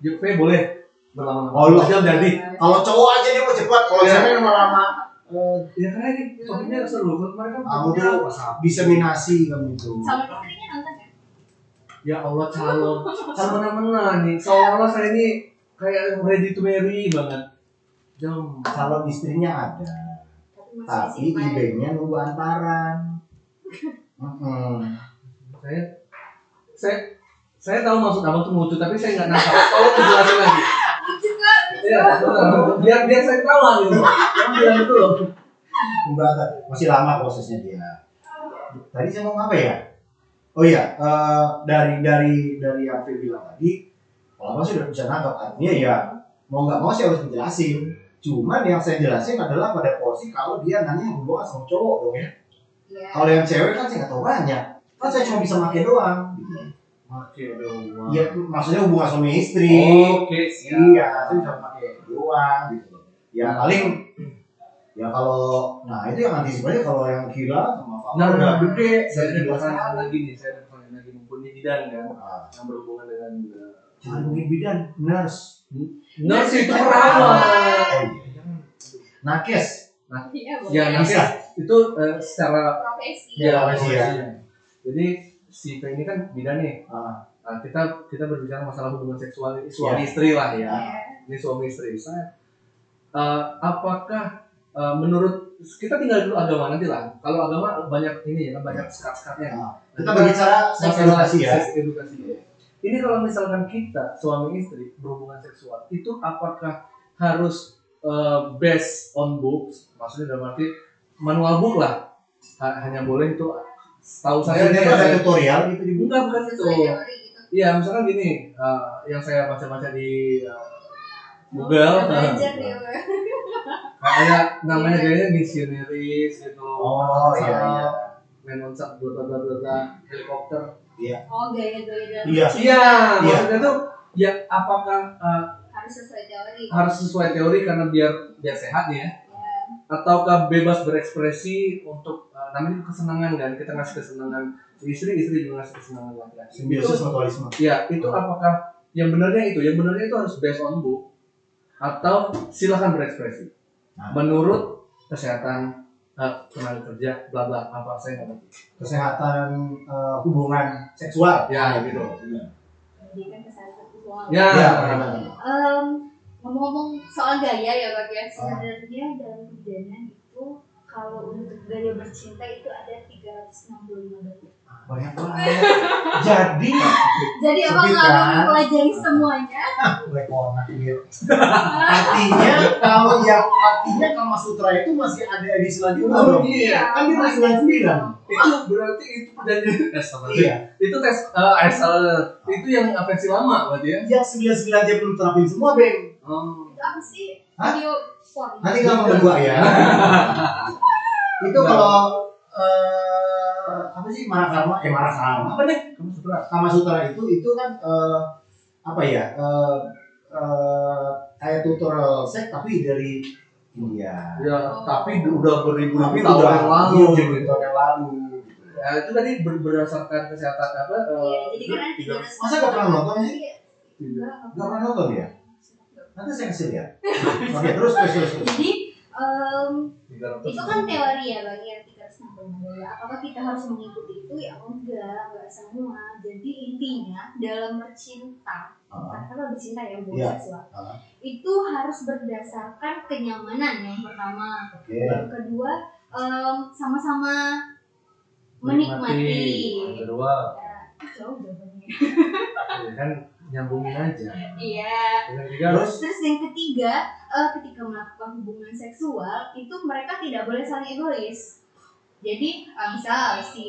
Juve boleh berlama-lama. Oh, lu- jam jadi. kalau cowok aja dia mau cepat, kalau Iya. cewek lama-lama eh, Ya karena ini topiknya seru. Kemarin kan kamu tuh diseminasi kamu itu. Calon istrinya nonton ya? Ya Allah calon, calon mana-mana nih. Seolah-olah saya ini kayak ready to marry banget. Jam. Calon istrinya ada, Tapi. IB-nya nunggu antaran. Mm-mm. Saya, saya, saya tahu maksud abang tuh lucu, tapi saya nggak nangkap. Tolong? Iya, biar biar saya tahu lah gitu. Yang bilang itu loh. Masih lama prosesnya dia. Tadi saya mau apa ya? Oh iya, eh, dari dari dari yang Phil bilang tadi, kalau abang sih udah bisa nangkap artinya ya mau nggak mau sih harus menjelasin. Cuman yang saya jelasin adalah pada porsi kalau dia nanya hubungan sama cowok dong ya. Iya. Kalau yang cewek kan saya nggak tahu banyak. Kan saya cuma bisa pakai doang. Oke dong. Iya, maksudnya hubungan suami istri. Oke, siap. Iya, itu bisa gitu. Ya paling ya kalau nah itu yang antisipasi kalau yang gila sama Fahmi Nah, udah nah, gede saya ada pertanyaan sekali. lagi nih, saya ada pertanyaan lagi mumpuni bidan kan, Ah, yang berhubungan dengan uh, jangan mungkin bidan, nurse. nurse itu perawat. Iya. Nakes. Iya, boleh. Ya, nanti Bisa. itu eh, secara profesi. Iya, profesi ya. Jadi si P ini kan bidan nih. Ah, Nah, kita kita berbicara masalah hubungan seksual suami Ya. istri lah ya. Ini suami istri. Saya eh, apakah eh, menurut kita tinggal dulu agama nanti lah. Kalau agama banyak ini ya, banyak sekat-sekatnya. ah. Kita berbicara seks masalah edukasi ya. seks edukasi. Ini kalau misalkan kita suami istri berhubungan seksual, itu apakah harus eh, based on books? Maksudnya dalam arti manual book lah. Ha- hanya boleh itu setahu saya nih, itu ada saya- tutorial gitu. Enggak, bukan itu. Gitu. Iya, misalkan gini, eh, yang saya baca-baca di Oh, Google, belajar eh, dia. kayak namanya kayaknya missionaries gitu. Oh iya iya. Bla bla bla bla, helikopter. Oh, gaya-gaya Iya. Iya, Iya. maksudnya tuh ya apakah eh, harus sesuai teori. harus sesuai teori karena biar biar sehat ya? Ya. Ataukah bebas berekspresi untuk eh, namanya kesenangan kan? Kita ngasih kesenangan istri, istri juga ngasih kesenangan laki-laki. Simbiosis Itu- mutualisme. Ya, itu apakah yang benarnya itu? Yang benarnya itu harus based on book atau silahkan berekspresi. Nah. Menurut kesehatan eh, tenaga kerja, bla bla apa saya nggak ngerti. Kesehatan eh, hubungan seksual. Ya, gitu. Jadi kan kesehatan visual. Ya, Iya. Em, ngomong-ngomong soal gaya ya Pak ya, sebenarnya dalam pidana itu kalau untuk gaya bercinta itu ada 365 gaya. Banyak banget. Jadi, Jadi abang Sempit, lalu kan? mempelajari semuanya. rekonak gitu. Artinya kalau yang artinya Kama Sutra itu masih ada edisi selanjutnya Oh, dong. iya. Kan dia masih 99. itu berarti itu perjanjian eh, sama sih. Iya. Itu tes eh eh, salah. itu yang versi lama berarti ya. Yang 99 dia belum terapin semua, Beng. Oh. Itu apa sih? Hah? Nanti kamu berdua ya. itu kalau eh, apa sih Marakarma? Eh Marakarma apa deh? Kamu sutra. Kama Sutra itu itu kan eh, apa ya? Eh, eh, kayak tutorial seks tapi dari India. Ya, tapi udah beribu-ribu Tapi tahun udah yang lalu. iya, gitu. tahun yang lalu. Ya, itu tadi ber- berdasarkan kesehatan apa? Iya, eh, jadi kan ada tiga- 365. Masa nggak pernah nonton sih? Iya. Enggak, Nggak pernah nonton ya? Nanti saya kasih ya. Oke, terus terus terus. Jadi ratus. itu kan teori ya bagi yang 365 gaya. Apakah kita harus mengikuti itu? Ya enggak, enggak semua. Jadi intinya dalam bercinta, Ah, karena kan bercinta ya hubungan Iya. seksual. Ah. Itu harus berdasarkan kenyamanan yang pertama. Oke. Yang kedua em, sama-sama menikmati. Yang kedua, Ya, jauh jawabannya. ya kan nyambungin aja. Iya. Terus Terus yang ketiga, eh, ketika melakukan hubungan seksual itu mereka tidak boleh saling egois. Jadi eh, misal si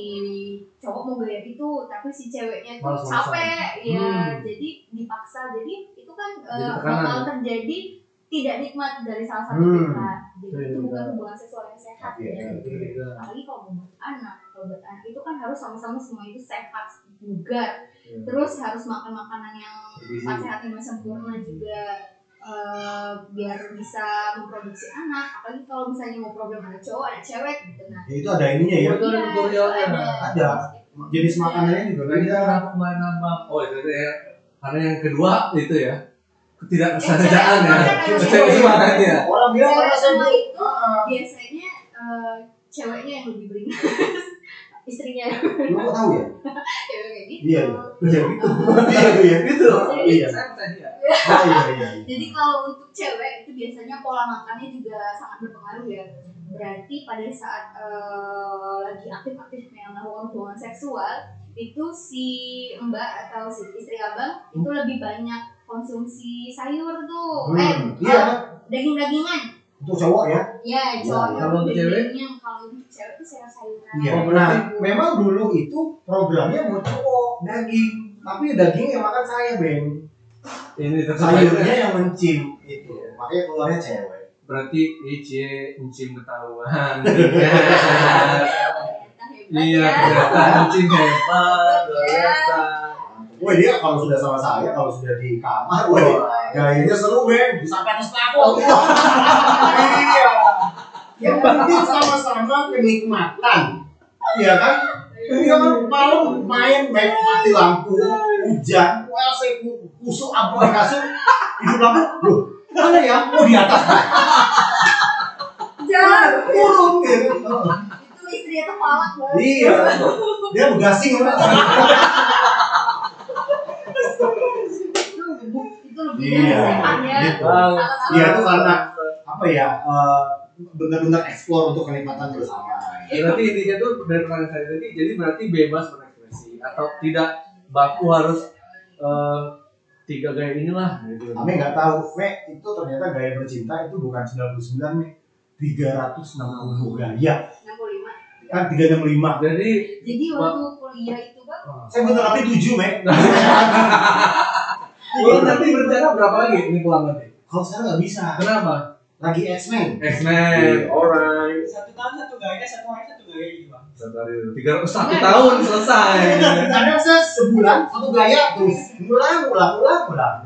cowok mau gaya itu, tapi si ceweknya tuh capek, ya Hmm. jadi dipaksa. Jadi itu kan bakal ya? terjadi tidak nikmat dari salah satu Hmm. pihak. Jadi itu bukan hubungan seksual yang sehat. Ya. iya. Apalagi kalau mau buat anak, kalau buat anak itu kan harus sama-sama semua itu sehat, bugar. Iya. Terus harus makan makanan yang sehat lima sempurna juga eh, biar bisa memproduksi anak. Apalagi kalau misalnya mau problem anak cowok, anak cewek gitu. Nah, ya itu ada ininya ya. Itu ada iya, tutorialnya. itu Ada. Jenis makanannya juga kenapa kemarin nambah? Oh, itu ya. Karena yang kedua itu ya ketidaksengajaan ya. cewek- Cewek cewek- semua kan ya. Orang bilang karena itu Ah, biasanya eh, ceweknya yang lebih beringas, istrinya Lu kok tahu ya? ya kayak gitu. Iya, iya. Iya gitu. Iya iya. Gitu. Iya. Dia. Oh iya iya. iya. Jadi kalau untuk cewek itu biasanya pola makannya juga sangat berpengaruh ya. Berarti pada saat eh, lagi aktif-aktifnya melakukan hubungan seksual itu si mbak atau si istri abang itu lebih banyak konsumsi sayur tuh, eh Hmm, iya. daging-dagingan. Untuk cowok ya. Ya, Ya, cowok kalau untuk cewek? kalau cewek itu sayur-sayuran. Iya. Oh, Nah, memang dulu itu programnya mau cowok daging, tapi daging yang makan saya, Beng. ini Sayurnya yang mencim itu. Makanya keluarnya cewek. Berarti IC encim ketahuan. Ternyata hebat Iya, ya. ternyata encim hebat, Iya. biasa. Wah dia kalau sudah sama saya, kalau sudah di kamar, wah gayanya seru men, sampai atas plafon. Iya. Yang penting sama-sama kenikmatan. Iya kan? Iya kan malam main main mati lampu, hujan, saya kusuk abu kasur, hidup lampu, loh mana ya? Oh di atas. Jangan. Kurung gitu. Itu istrinya tuh palak banget. Iya. Dia begasing kan? Itu lebih Iya, ya. gitu. Iya itu karena apa ya? eh, benar-benar eksplor untuk kenikmatan bersama. Berarti intinya tuh dari pertanyaan saya tadi, jadi berarti bebas berekspresi atau tidak baku harus eh, tiga gaya inilah gitu. Kami nggak tahu, V itu ternyata gaya bercinta itu bukan 99 nih, 360 gaya, 65. kan 365. Jadi Jadi waktu kuliah itu kan Saya bentar lagi 7, Mek. kalau nanti berencana berapa lagi ini pulang nanti? Kalau sekarang nggak bisa, Kenapa? Lagi X-Men. X-Men, alright. Satu tahun satu gaya, satu hari satu gaya gitu bang. Tiga satu tahun selesai. Kadang saya sebulan satu gaya terus ulang, ulang, ulang, ulang.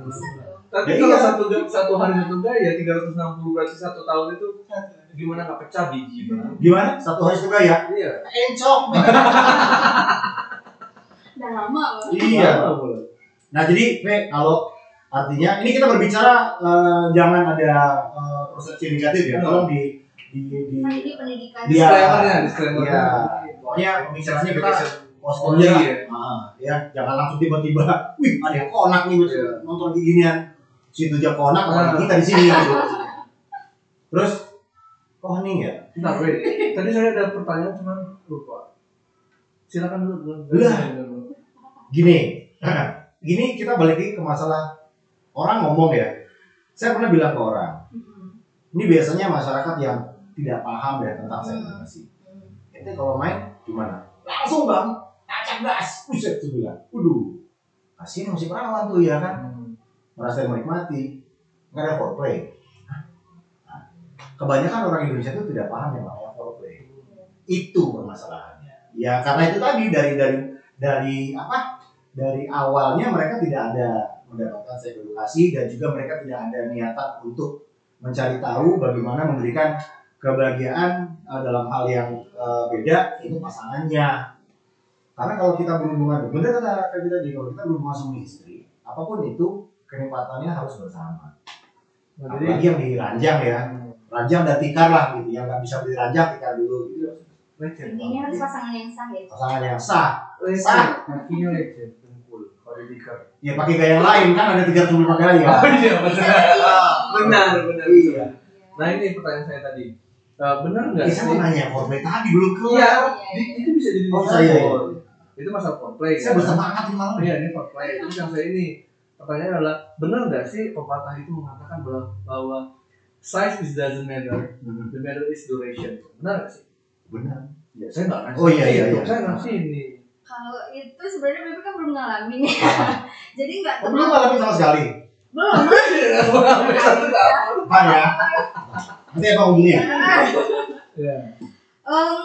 Tapi Iya. kalau satu satu hari satu gaya 360 berarti satu tahun itu gimana nggak pecah biji bang? Gimana? Satu hari satu gaya? Iya. Encok. udah lama loh. Iya. Nah jadi, Pe, kalau artinya ini kita berbicara eh, jangan ada eh, persepsi negatif ya. Tolong di di di Kan ini pendidikan. Iya. Disclaimer-nya, disclaimer. Iya. pokoknya pembicaranya kita Oh post iya. ya. Ah, ya jangan langsung tiba-tiba, wih ada yang konak nih Iya. nonton kayak ginian. Situ aja konak, apalagi Ah. kita di sini gitu. Terus, oh nih ya. Bentar, wait. Tadi saya ada pertanyaan cuman lupa. Silakan dulu. dulu. Lah. Gini, gini kita balik lagi ke masalah orang ngomong ya. Saya pernah bilang ke orang, Mm-mm. ini biasanya masyarakat yang tidak paham ya tentang seks Hmm. edukasi. Ente kalau main gimana? Langsung bang, tancap gas, buset tuh bilang. Waduh, kasihan masih perawan tuh ya kan, Hmm. merasa menikmati, nggak ada foreplay. Nah, Kebanyakan orang Indonesia itu tidak paham yang namanya foreplay. Itu permasalahannya. Ya karena itu tadi dari dari dari apa? Dari awalnya mereka tidak ada mendapatkan seks edukasi dan juga mereka tidak ada niatan untuk mencari tahu bagaimana memberikan kebahagiaan eh, dalam hal yang eh, beda itu pasangannya. Karena kalau kita berhubungan, benar kata Feby tadi, kalau kita berhubungan sama istri, apa pun itu kenikmatannya harus bersama. Nah, Apalagi jadi yang di ranjang ya, ranjang dan tikar lah gitu, yang nggak bisa beli ranjang tikar dulu gitu. Intinya harus pasangan yang sah ya. Pasangan yang sah, Lecet. Ya pakai gaya yang lain kan ada 35 gaya. Oh iya Bisa benar. jadi. Benar benar. Iya. Nah ini pertanyaan saya tadi. Eh, benar nggak Ya, sih? saya mau nanya foreplay tadi belum Iya, kelar. di- itu bisa jadi Oh, bisa saya. Itu masalah foreplay. Saya kan? bersemangat ini malam. Iya ini foreplay. Terus yang saya ini pertanyaan adalah benar nggak sih pepatah itu mengatakan bahwa, bahwa size is doesn't matter, Hmm, the matter is duration. Benar nggak sih? Benar. Ya saya nggak ngasih. Oh, iya, iya, itu. iya. Saya ngasih ini. Kalau itu sebenarnya Bebe kan belum ngalamin ya. Jadi nggak Oh, belum ngalamin sama sekali. Belum. Sampai satu tahun. Pak ya. Nanti apa hubungi ya? Ya. Em,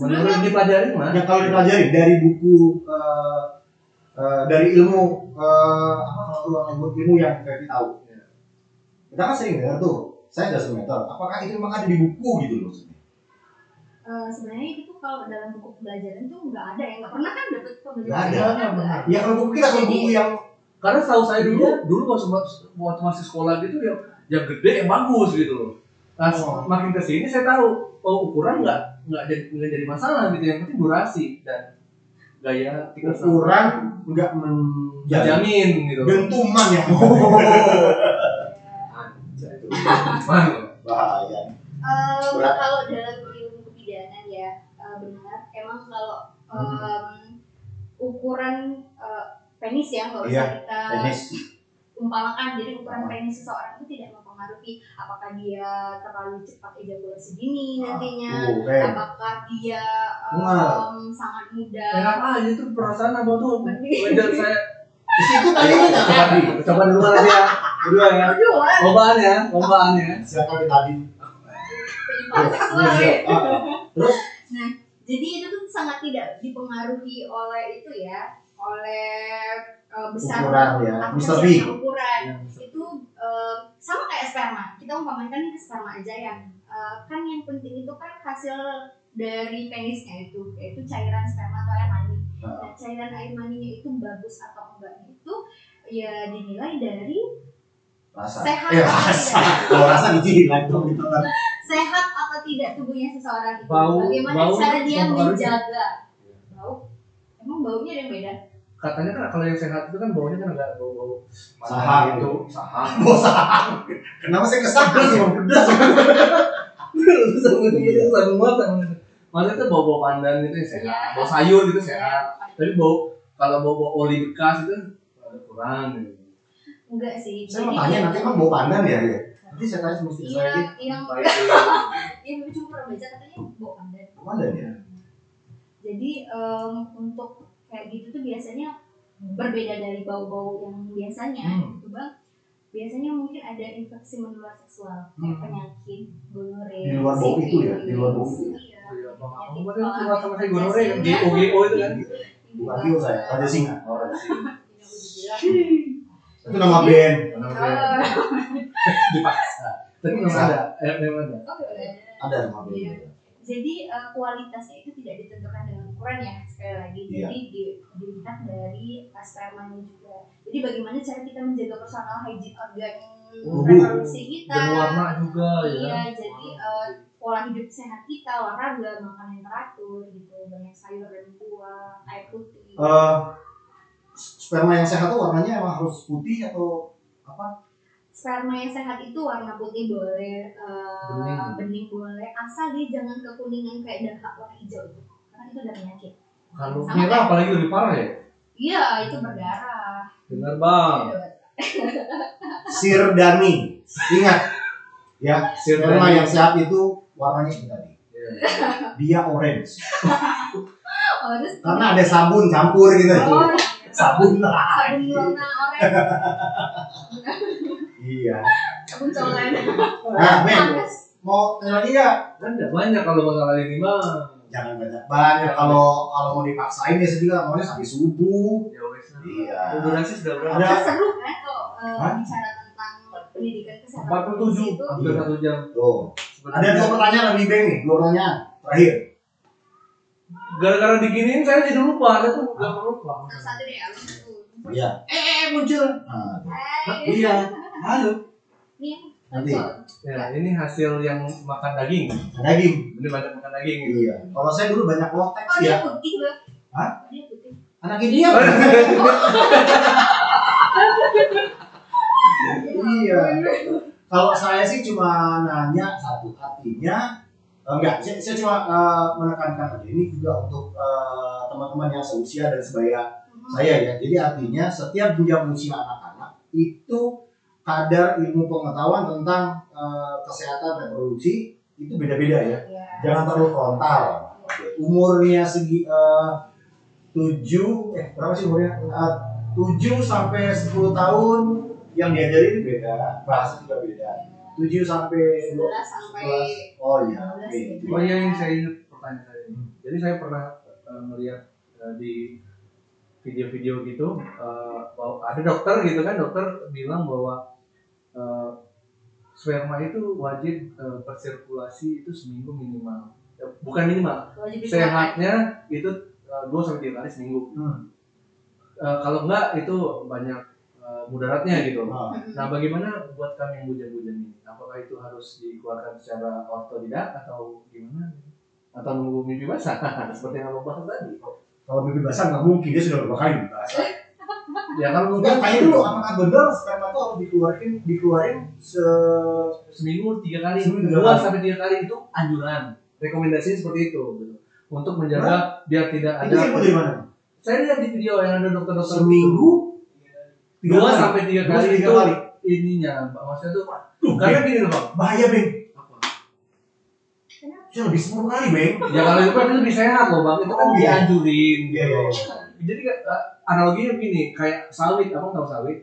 Menurut sebenarnya dipelajarin mah. Yang kalau dipelajari dari buku eh, eh, dari ilmu eh, apa ilmu, ilmu yang Febi tahu. Iya. Kita kan sering dengar tuh, saya sudah meter. Apakah itu memang ada di buku gitu loh? Eh, sebenarnya itu kalau dalam buku pembelajaran tuh nggak ada ya. Nggak pernah kan dapet Nggak pembelajaran. ada. Nggak ada. Ya kalau buku kita kalau buku yang Karena tahu saya dulu, dulu waktu, waktu masih sekolah gitu ya, yang gede yang bagus gitu loh. Nah, Oh. makin ke sini saya tahu, oh ukuran nggak nggak jadi nggak jadi masalah gitu, yang penting durasi dan gaya ukuran nggak menjamin jamin gitu. dentuman yang Anjay, itu. Mana? bahaya. Berat. kalau dalam ilmu kebidanan ya eh, benar emang kalau em, ukuran eh, penis ya nggak usah Iya, kita Tenis. umpamakan jadi ukuran Ah. penis seseorang itu tidak mempengaruhi apakah dia terlalu cepat ejakulasi dini Ah, nantinya kan. apakah dia em, sangat muda Enak aja tuh perasaan abang tuh. Wajar saya. Di situ tadi kan Coba tadi. coba dulu lagi ya. Berdua ya. Lombaan ya, lombaan ya. Siapa yang tadi? Ah, Terus Jadi itu tuh sangat tidak dipengaruhi oleh itu ya, oleh eh, besar Ukuran ya, Big. ukuran Yang bisa- itu eh, sama kayak sperma kita umpamakan ke sperma aja ya Eh, kan yang penting itu kan hasil dari penisnya itu yaitu cairan sperma atau air mani Nah. nah, cairan air maninya itu bagus atau enggaknya itu ya dinilai dari Rasa. sehat Eh, rasa. Kalau rasa dijilat dong gitu kan. sehat atau tidak tubuhnya seseorang itu Bau- bagaimana bau cara dia menjaga bau emang baunya ada yang beda katanya kan kalau yang sehat itu kan baunya kan agak bau-bau Saham. itu saham Bosan. Kenapa saya sih bang pedas? Iya. Maksudnya itu bau-bau pandan itu yang sehat, Iya. bau sayur itu sehat. Tapi bau kalau bau-bau oli bekas itu kurang. gitu. enggak sih Saya mau tanya nanti emang bau pandan ya? ya? Nanti saya tanya iya saya yang iya. yang cuma pernah baca katanya bau pandan pandan ya? jadi em, untuk kayak gitu tuh biasanya berbeda dari bau-bau yang biasanya Hmm. gitu bang biasanya mungkin ada infeksi menular seksual kayak Hmm. penyakit gonorrhea Di luar bau itu ya? Di luar bau itu iya. Iya, kepala cuma sama saya singa. GO GO itu kan. Bukan Tio saya, Raja Singa. Oh, ada sih. Itu nama band. Gonorrhea. Dipaksa. Tapi memang ada, eh, memang ada. Oh. Ada nama band. Iya. Jadi eh, kualitasnya itu tidak ditentukan dengan ukuran ya sekali lagi. Iya. Jadi di- dilihat dari spermanya juga. Jadi bagaimana cara kita menjaga personal hygiene organ Tubuh. reproduksi kita. Dan warna juga ya. Iya, jadi eh, pola hidup sehat kita, olahraga, makan yang teratur gitu, banyak sayur dan buah, air putih. Eh, sperma yang sehat tuh warnanya emang harus putih atau apa? Sperma yang sehat itu warna putih boleh, eh, Bening. bening. boleh, asal dia jangan kekuningan kayak dahak warna hijau itu, karena itu udah penyakit. Kalau Sama merah apalagi lebih parah ya. Iya, itu berdarah. Benar bang. Sirdani. Ingat ya, sperma yang sehat itu warnanya ini tadi. Iya. Dia orange. Karena ada sabun campur gitu. Oh, Sabun lah. sabun warna oranye, Iya. sabun colen. Nah, Men, mau tanya lagi nggak? Ada banyak kalau masalah ini bang. Jangan banyak banyak. Kalau kalau mau dipaksain ya juga maunya sampai subuh. Ya wes. lah. Iya. Durasi sudah berapa? Ada. Kan seru kan kalau eh, bicara tentang pendidikan kesehatan 47 itu. hampir satu jam. Tuh. Ada dua pertanyaan lebih bang nih, dua pertanyaan terakhir. Gara-gara diginiin saya jadi lupa, saya tuh gak lupa. Satu satu deh, abis itu. Iya. Eh muncul. Nah, tuh. Hai. iya. Halo. Nanti. Ya, ini hasil yang makan daging. Daging. Ini banyak makan daging. Iya. Kalau saya dulu banyak lotek Oh, dia ya. putih, Bang. Hah? Dia putih. Anak ini apa? iya. Kalau saya sih cuma nanya satu artinya eh, enggak, saya, saya cuma eh, menekankan aja ini juga untuk eh, teman-teman yang seusia dan sebaya Hmm. saya ya. Jadi artinya setiap jenjang usia anak-anak itu kadar ilmu pengetahuan tentang eh, kesehatan reproduksi itu beda-beda ya. Iya. Jangan terlalu frontal. Umurnya segi eh, tujuh eh berapa sih umurnya? Eh, tujuh sampai 10 tahun yang diajarin beda, bahasa juga beda. 7 sampai 11 sampai 11. Oh iya. 12 oke. gitu. Oh iya, ini saya ingat pertanyaan saya. Jadi saya pernah eh, melihat eh, di video-video gitu eh, bahwa ada dokter gitu kan dokter bilang bahwa eh, sperma itu wajib eh, bersirkulasi itu seminggu minimal Ya, bukan minimal Wajib sehatnya itu dua sampai tiga kali seminggu Hmm. Eh, kalau enggak itu banyak eh, mudaratnya gitu Mm-mm. Nah, bagaimana buat kami yang bujang-bujang itu harus dikeluarkan secara otodidak atau gimana? Atau nunggu mimpi basah? Seperti yang abang bahas tadi. Kalau mimpi basah nggak mungkin dia sudah berapa kali basah. Ya kalau Enggak, mungkin tanya dulu apakah benar sperma itu harus dikeluarin dikeluarin se seminggu tiga kali, Seminggu tiga dua kali. sampai tiga kali itu anjuran. Rekomendasi seperti itu. Gitu. Untuk menjaga biar tidak itu ada. info dari mana? Saya lihat di video yang ada dokter-dokter Seminggu tiga dua sampai tiga Dua kali itu kali. Ininya, Mbak. Maksudnya tuh Tuh, karena gini loh, Bang. bahaya beng. Apa? Saya lebih 10 kali beng. Ya kalau itu kan itu lebih sehat loh, Bang. Itu kan Oh, iya. dianjurin. Iya iya. iya. jadi uh, analoginya begini kayak sawit abang tahu sawit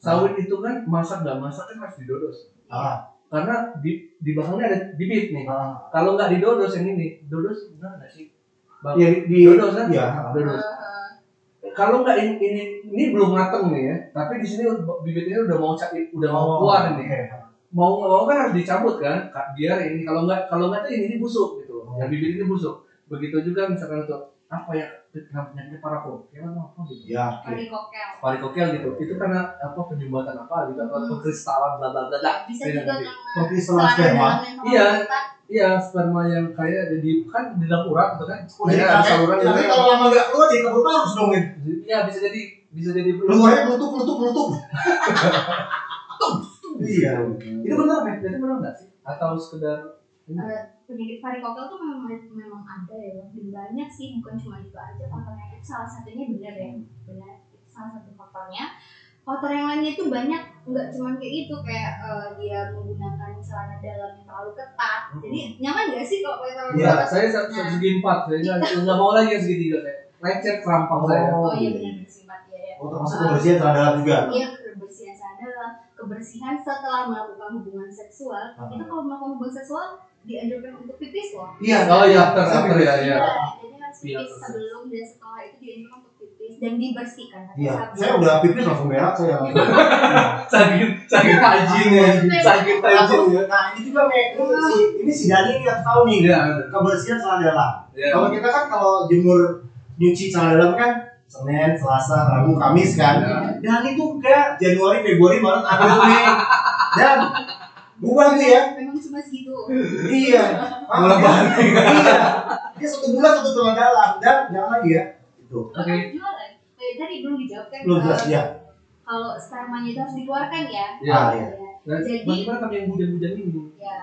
sawit itu kan masak nggak masak kan harus didodos Ah, karena di di belakangnya ada bibit nih ah. kalau nggak didodos yang ini dodos benar nggak sih Bang? Iya di, dodos kan Iya. dodos Eh, kalau nggak ini, ini ini belum mateng nih ya. Tapi di sini bibitnya udah mau udah mau keluar ini oke. mau nggak mau kan harus dicabut kan. Biar ini kalau nggak kalau nggak tuh ini, ini busuk gitu. Oh. yang bibit ini busuk. Begitu juga misalkan untuk apa ya penyakit parako ya apa gitu Ya, oke. Varikokel. varikokel gitu itu karena apa penyumbatan apa gitu atau Hmm. pengkristalan bla bla bla bla Bisa Iya, juga Pengkristalan sperma. Iya. iya sperma yang kayak di kan di dalam urat gitu kan Oh, jadi Kayak kakek, saluran tapi gitu. kalau lama nggak keluar jadi kabut terus dong. Iya bisa jadi bisa jadi Keluarnya meletup, meletup, meletup. Iya. itu benar nih itu benar nggak sih atau sekedar Eh, penyakit varikokel tuh memang memang ada ya Bang. dan banyak sih bukan cuma itu aja faktornya itu salah satunya benar ya benar itu salah satu faktornya faktor yang lainnya itu banyak nggak cuma kayak itu kayak eh, dia menggunakan celana dalam yang terlalu ketat jadi nyaman nggak sih kalau pakai celana Iya, ya saya se- se- segi empat saya nggak nggak mau lagi yang segitiga saya lecet rampang saya oh iya iya. benar bersimat ya ya Oh, termasuk kebersihan celana dalam juga. Iya kebersihan celana dalam kebersihan setelah melakukan hubungan seksual Ah. itu kalau melakukan hubungan seksual dianjurkan untuk pipis loh Iya. oh iya after after ya ya jadi harus Iya, pipis sebelum dan setelah itu dianjurkan untuk pipis dan dibersihkan Iya. Saya udah pipis langsung berak saya. sakit sakit hygiene ya sakit hygiene ya Nah, ini juga nih, ini si ini si Dani ini harus tahu nih iya kebersihan celana dalam. iya Kalau kita kan kalau jemur nyuci celana dalam kan Senin, Selasa, Rabu, Kamis kan. Iya. Dan itu enggak Januari, Februari, Maret, April, Mei. Dan bukan tuh ya. Memang cuma segitu Iya. Bulan balik. Iya. Dia satu bulan satu celana dalam dan jangan lagi ya. Itu. Oke. jualan eh, tadi belum dijawab kan Belum jelas ya. kalau spermanya itu harus dikeluarkan ya Iya. Ah, iya. Ya. Jadi- bagaimana kami yang hujan-hujan ini ya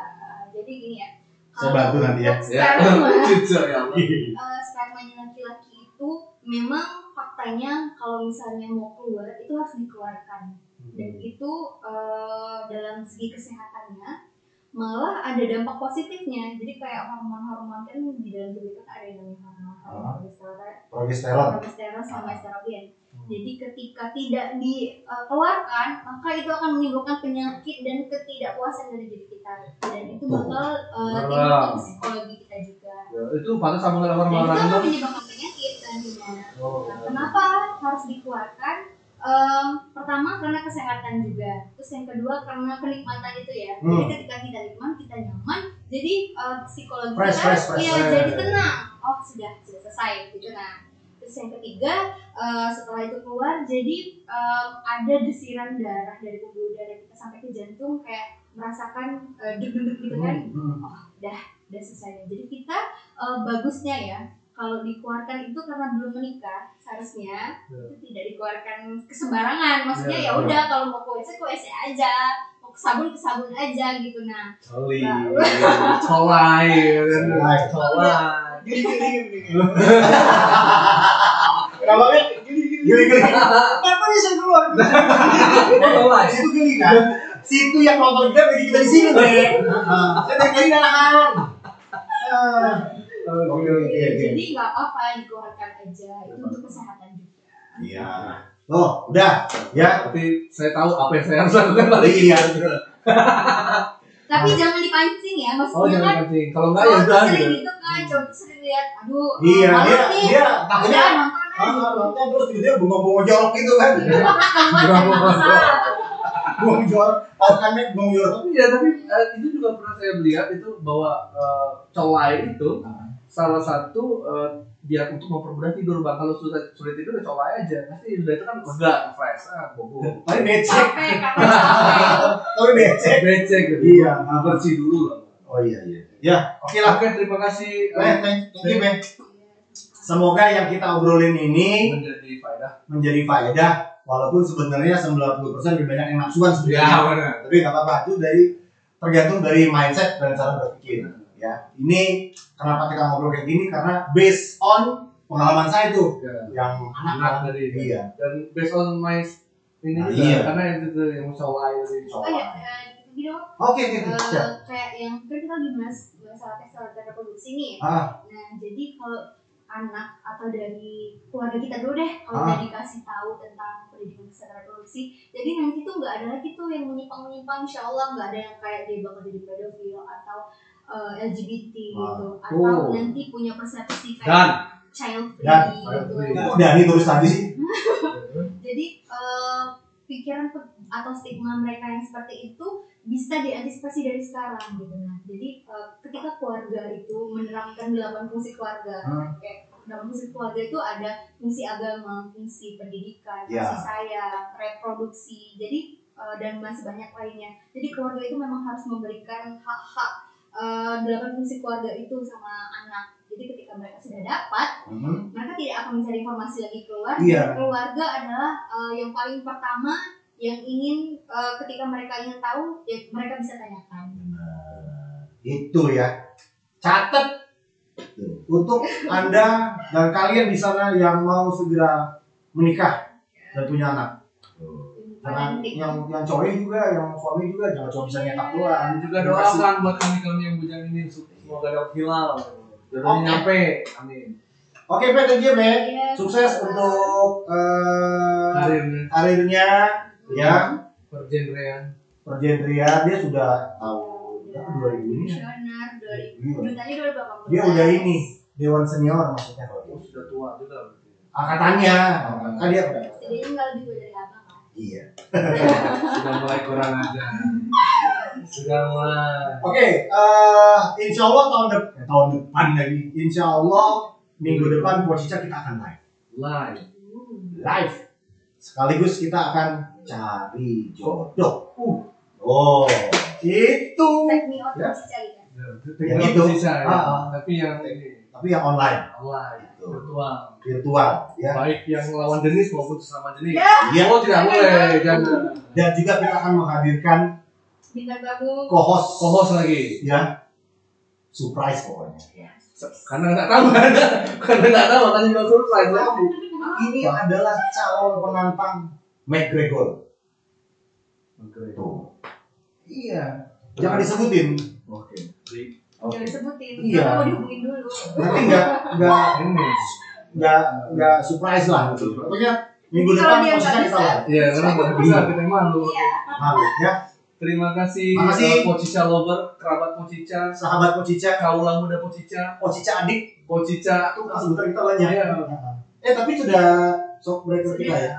jadi gini ya Saya bantu nanti ya. sperma ya eh, spermanya laki-laki itu memang faktanya kalau misalnya mau keluar itu harus dikeluarkan dan itu eh, dalam segi kesehatannya malah ada dampak positifnya. Jadi kayak hormon-hormon kan di dalam tubuh kita ada yang namanya hormon Ah. hormon progesteron Progesteron. progesteron sama estrogen. Jadi ketika tidak dikeluarkan maka itu akan menimbulkan penyakit dan ketidakpuasan dari diri kita. Dan itu bakal eh, timbul psikologi kita juga. Ya, itu pantas sama dengan dan itu akan menyebabkan penyakit nantinya oh. Nah, kenapa harus dikeluarkan? Em, pertama karena kesehatan juga. Terus yang kedua karena kenikmatan itu ya. Jadi Hmm. ketika kita nikmat, kita nyaman, jadi eh, psikologi Fresh, kita fresh, fresh, ya fresh. jadi tenang. Oh sudah sudah selesai gitu nah. Terus yang ketiga eh, setelah itu keluar, jadi em, ada desiran darah dari pembuluh darah kita sampai ke jantung kayak merasakan eh, deg-deg gitu kan Hmm. udah selesai. Jadi kita eh, bagusnya ya kalau dikeluarkan itu karena belum menikah seharusnya Ya. itu tidak dikeluarkan kesembarangan. Maksudnya Ya, ya udah kalau mau ke WC ke WC aja, mau ke sabun ke sabun aja gitu nah. Coli, colai, Colai. Gini gini gini. Kenapa? Gini gini. Gini gini. Kenapa bisa keluar? Colai. Situ gini kan. Situ yang nonton kita bagi kita di sini, Saya dari tadi nahan. Ah. Oke, oke, oke. Jadi nggak apa-apa dikeluarkan aja itu untuk kesehatan juga. Iya. Oh, udah. Ya. Tapi saya tahu apa yang saya harus lakukan balik. Iya. Tapi jangan dipancing ya, Oh maksudnya kan jangan kencing. Kalau enggak ya udah sering gitu. gitu kan, tuh sering lihat, aduh, Iya, nih. dia takutnya nonton ah, terus tiba-tiba bengong-bengong jorok gitu kan. Keluar kan, Bengong jorok. Kan bengong jorok. Iya tapi eh, itu juga pernah saya lihat itu bahwa eh, colai itu salah satu eh, biar untuk mempermudah tidur bang kalau sudah sulit tidur ya colai aja pasti udah itu kan lega fresh ah bobo Tapi becek. Tapi becek. becek gitu Iya. nah, bersih dulu lah Oh iya iya. Ya, oke lah. oke terima kasih Eh, thank thank you, Bek. Semoga yang kita obrolin ini menjadi faedah menjadi faedah walaupun sebenarnya 90% lebih banyak yang nafsuan ya sebenarnya. benar Tapi nggak apa-apa itu dari tergantung dari mindset dan cara berpikir. Ya, ini kenapa kita ngobrol kayak gini? Karena based on pengalaman saya tuh Ya. yang anak anak dari iya. Dan based on my ini Nah, juga iya. karena itu tuh yang colai tadi. Oh ya, gini dong, oke oke oke. Eh, kayak yang kan kita lagi bahas masalah tes reproduksi nih. ah. Nah, jadi kalau anak atau dari keluarga kita dulu deh kalau Ah. udah dikasih tahu tentang pendidikan kesehatan reproduksi jadi nanti tuh nggak ada lagi tuh yang menyimpang menyimpang insya Allah nggak ada yang kayak dia bakal jadi pedofil atau eh, LGBT gitu atau Oh. nanti punya persepsi kayak dan child free Dan, gitu kok Dani terus tadi sih Jadi eh, pikiran atau stigma mereka yang seperti itu bisa diantisipasi dari sekarang gitu nah. Jadi eh, ketika keluarga itu menerapkan delapan fungsi keluarga, Hmm. kayak dalam fungsi keluarga itu ada fungsi agama, fungsi pendidikan, Ya. fungsi sayang, reproduksi. Jadi dan masih banyak lainnya. Jadi keluarga itu memang harus memberikan hak-hak eh, delapan fungsi keluarga itu sama anak. Jadi ketika mereka sudah dapat Mhm. mereka tidak akan mencari informasi lagi keluar. Dan keluarga adalah uh, yang paling pertama yang ingin uh, ketika mereka ingin tahu ya mereka bisa tanyakan Benar. Itu ya. Catat untuk Anda dan kalian di sana yang mau segera menikah dan punya anak. Jangan yang yang cowok juga, yang suami juga jangan cuma bisa nyetak doang. Dan juga doakan buat kami-kami yang bujang ini semoga dapat hilal. Jodohnya Oke. nyampe. Amin. Oke, Pak, thank you. Iya. Sukses untuk eh, Karirnya karirnya ya. pergenrean. Pergenrian dia sudah tahun berapa 2000 ini ya. Komisioner 2000 Iya. Duitanya 2018 Dia udah ini Dewan Senior maksudnya kalau Oh, sudah tua juga berarti. angkatannya. Kan dia Jadi nggak lebih tua dari Iya. Sudah mulai kurang aja. Sudah mulai. Oke, eh insya Allah tahun depan, tahun depan lagi. Insya Allah minggu depan Pocica kita akan live. Live. Live. Sekaligus kita akan cari jodoh. Uh. Oh, itu. Take me out Ya. kan Yang itu. Sisa, ya. Ah, ah. Tapi yang ini Tapi yang online, live Gitu. virtual. virtual, ya. Baik yang lawan jenis maupun sesama jenis. Ya. Iya. Oh tidak boleh, jangan. Dan juga kita akan menghadirkan bintang tamu co-host, Co-host lagi. ya. Surprise pokoknya. Karena nggak tahu, karena nggak tahu makanya bilang surprise. ya. Ini adalah calon penantang McGregor. Tuh. Iya. Jangan disebutin. Oke. Jangan disebutin Iya. Mau dihubungin dulu Nanti nggak nggak Ini. nggak nggak surprise lah gitu. Pokoknya minggu depan dia kita bisa. Iya, karena nggak bisa kita malu. iya Malu ya. Terima kasih, Makasih. uh, Pocica Lover, kerabat Pocica, Sahabat Pocica, kaulah muda Pocica, Pocica adik. Pocica. Itu kan sebentar kita banyak. Iya. Eh tapi sudah shock breaker kita ya.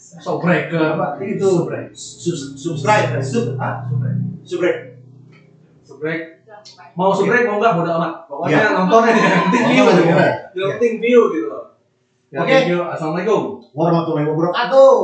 So breaker. Apa? Itu subscribe, sub, ah, subscribe. Subrek. Mau subrek mau enggak bodo amat. Pokoknya nonton aja yang penting view gitu. Yang penting view gitu loh. Ya, Oke. you. Assalamualaikum. Warahmatullahi wabarakatuh.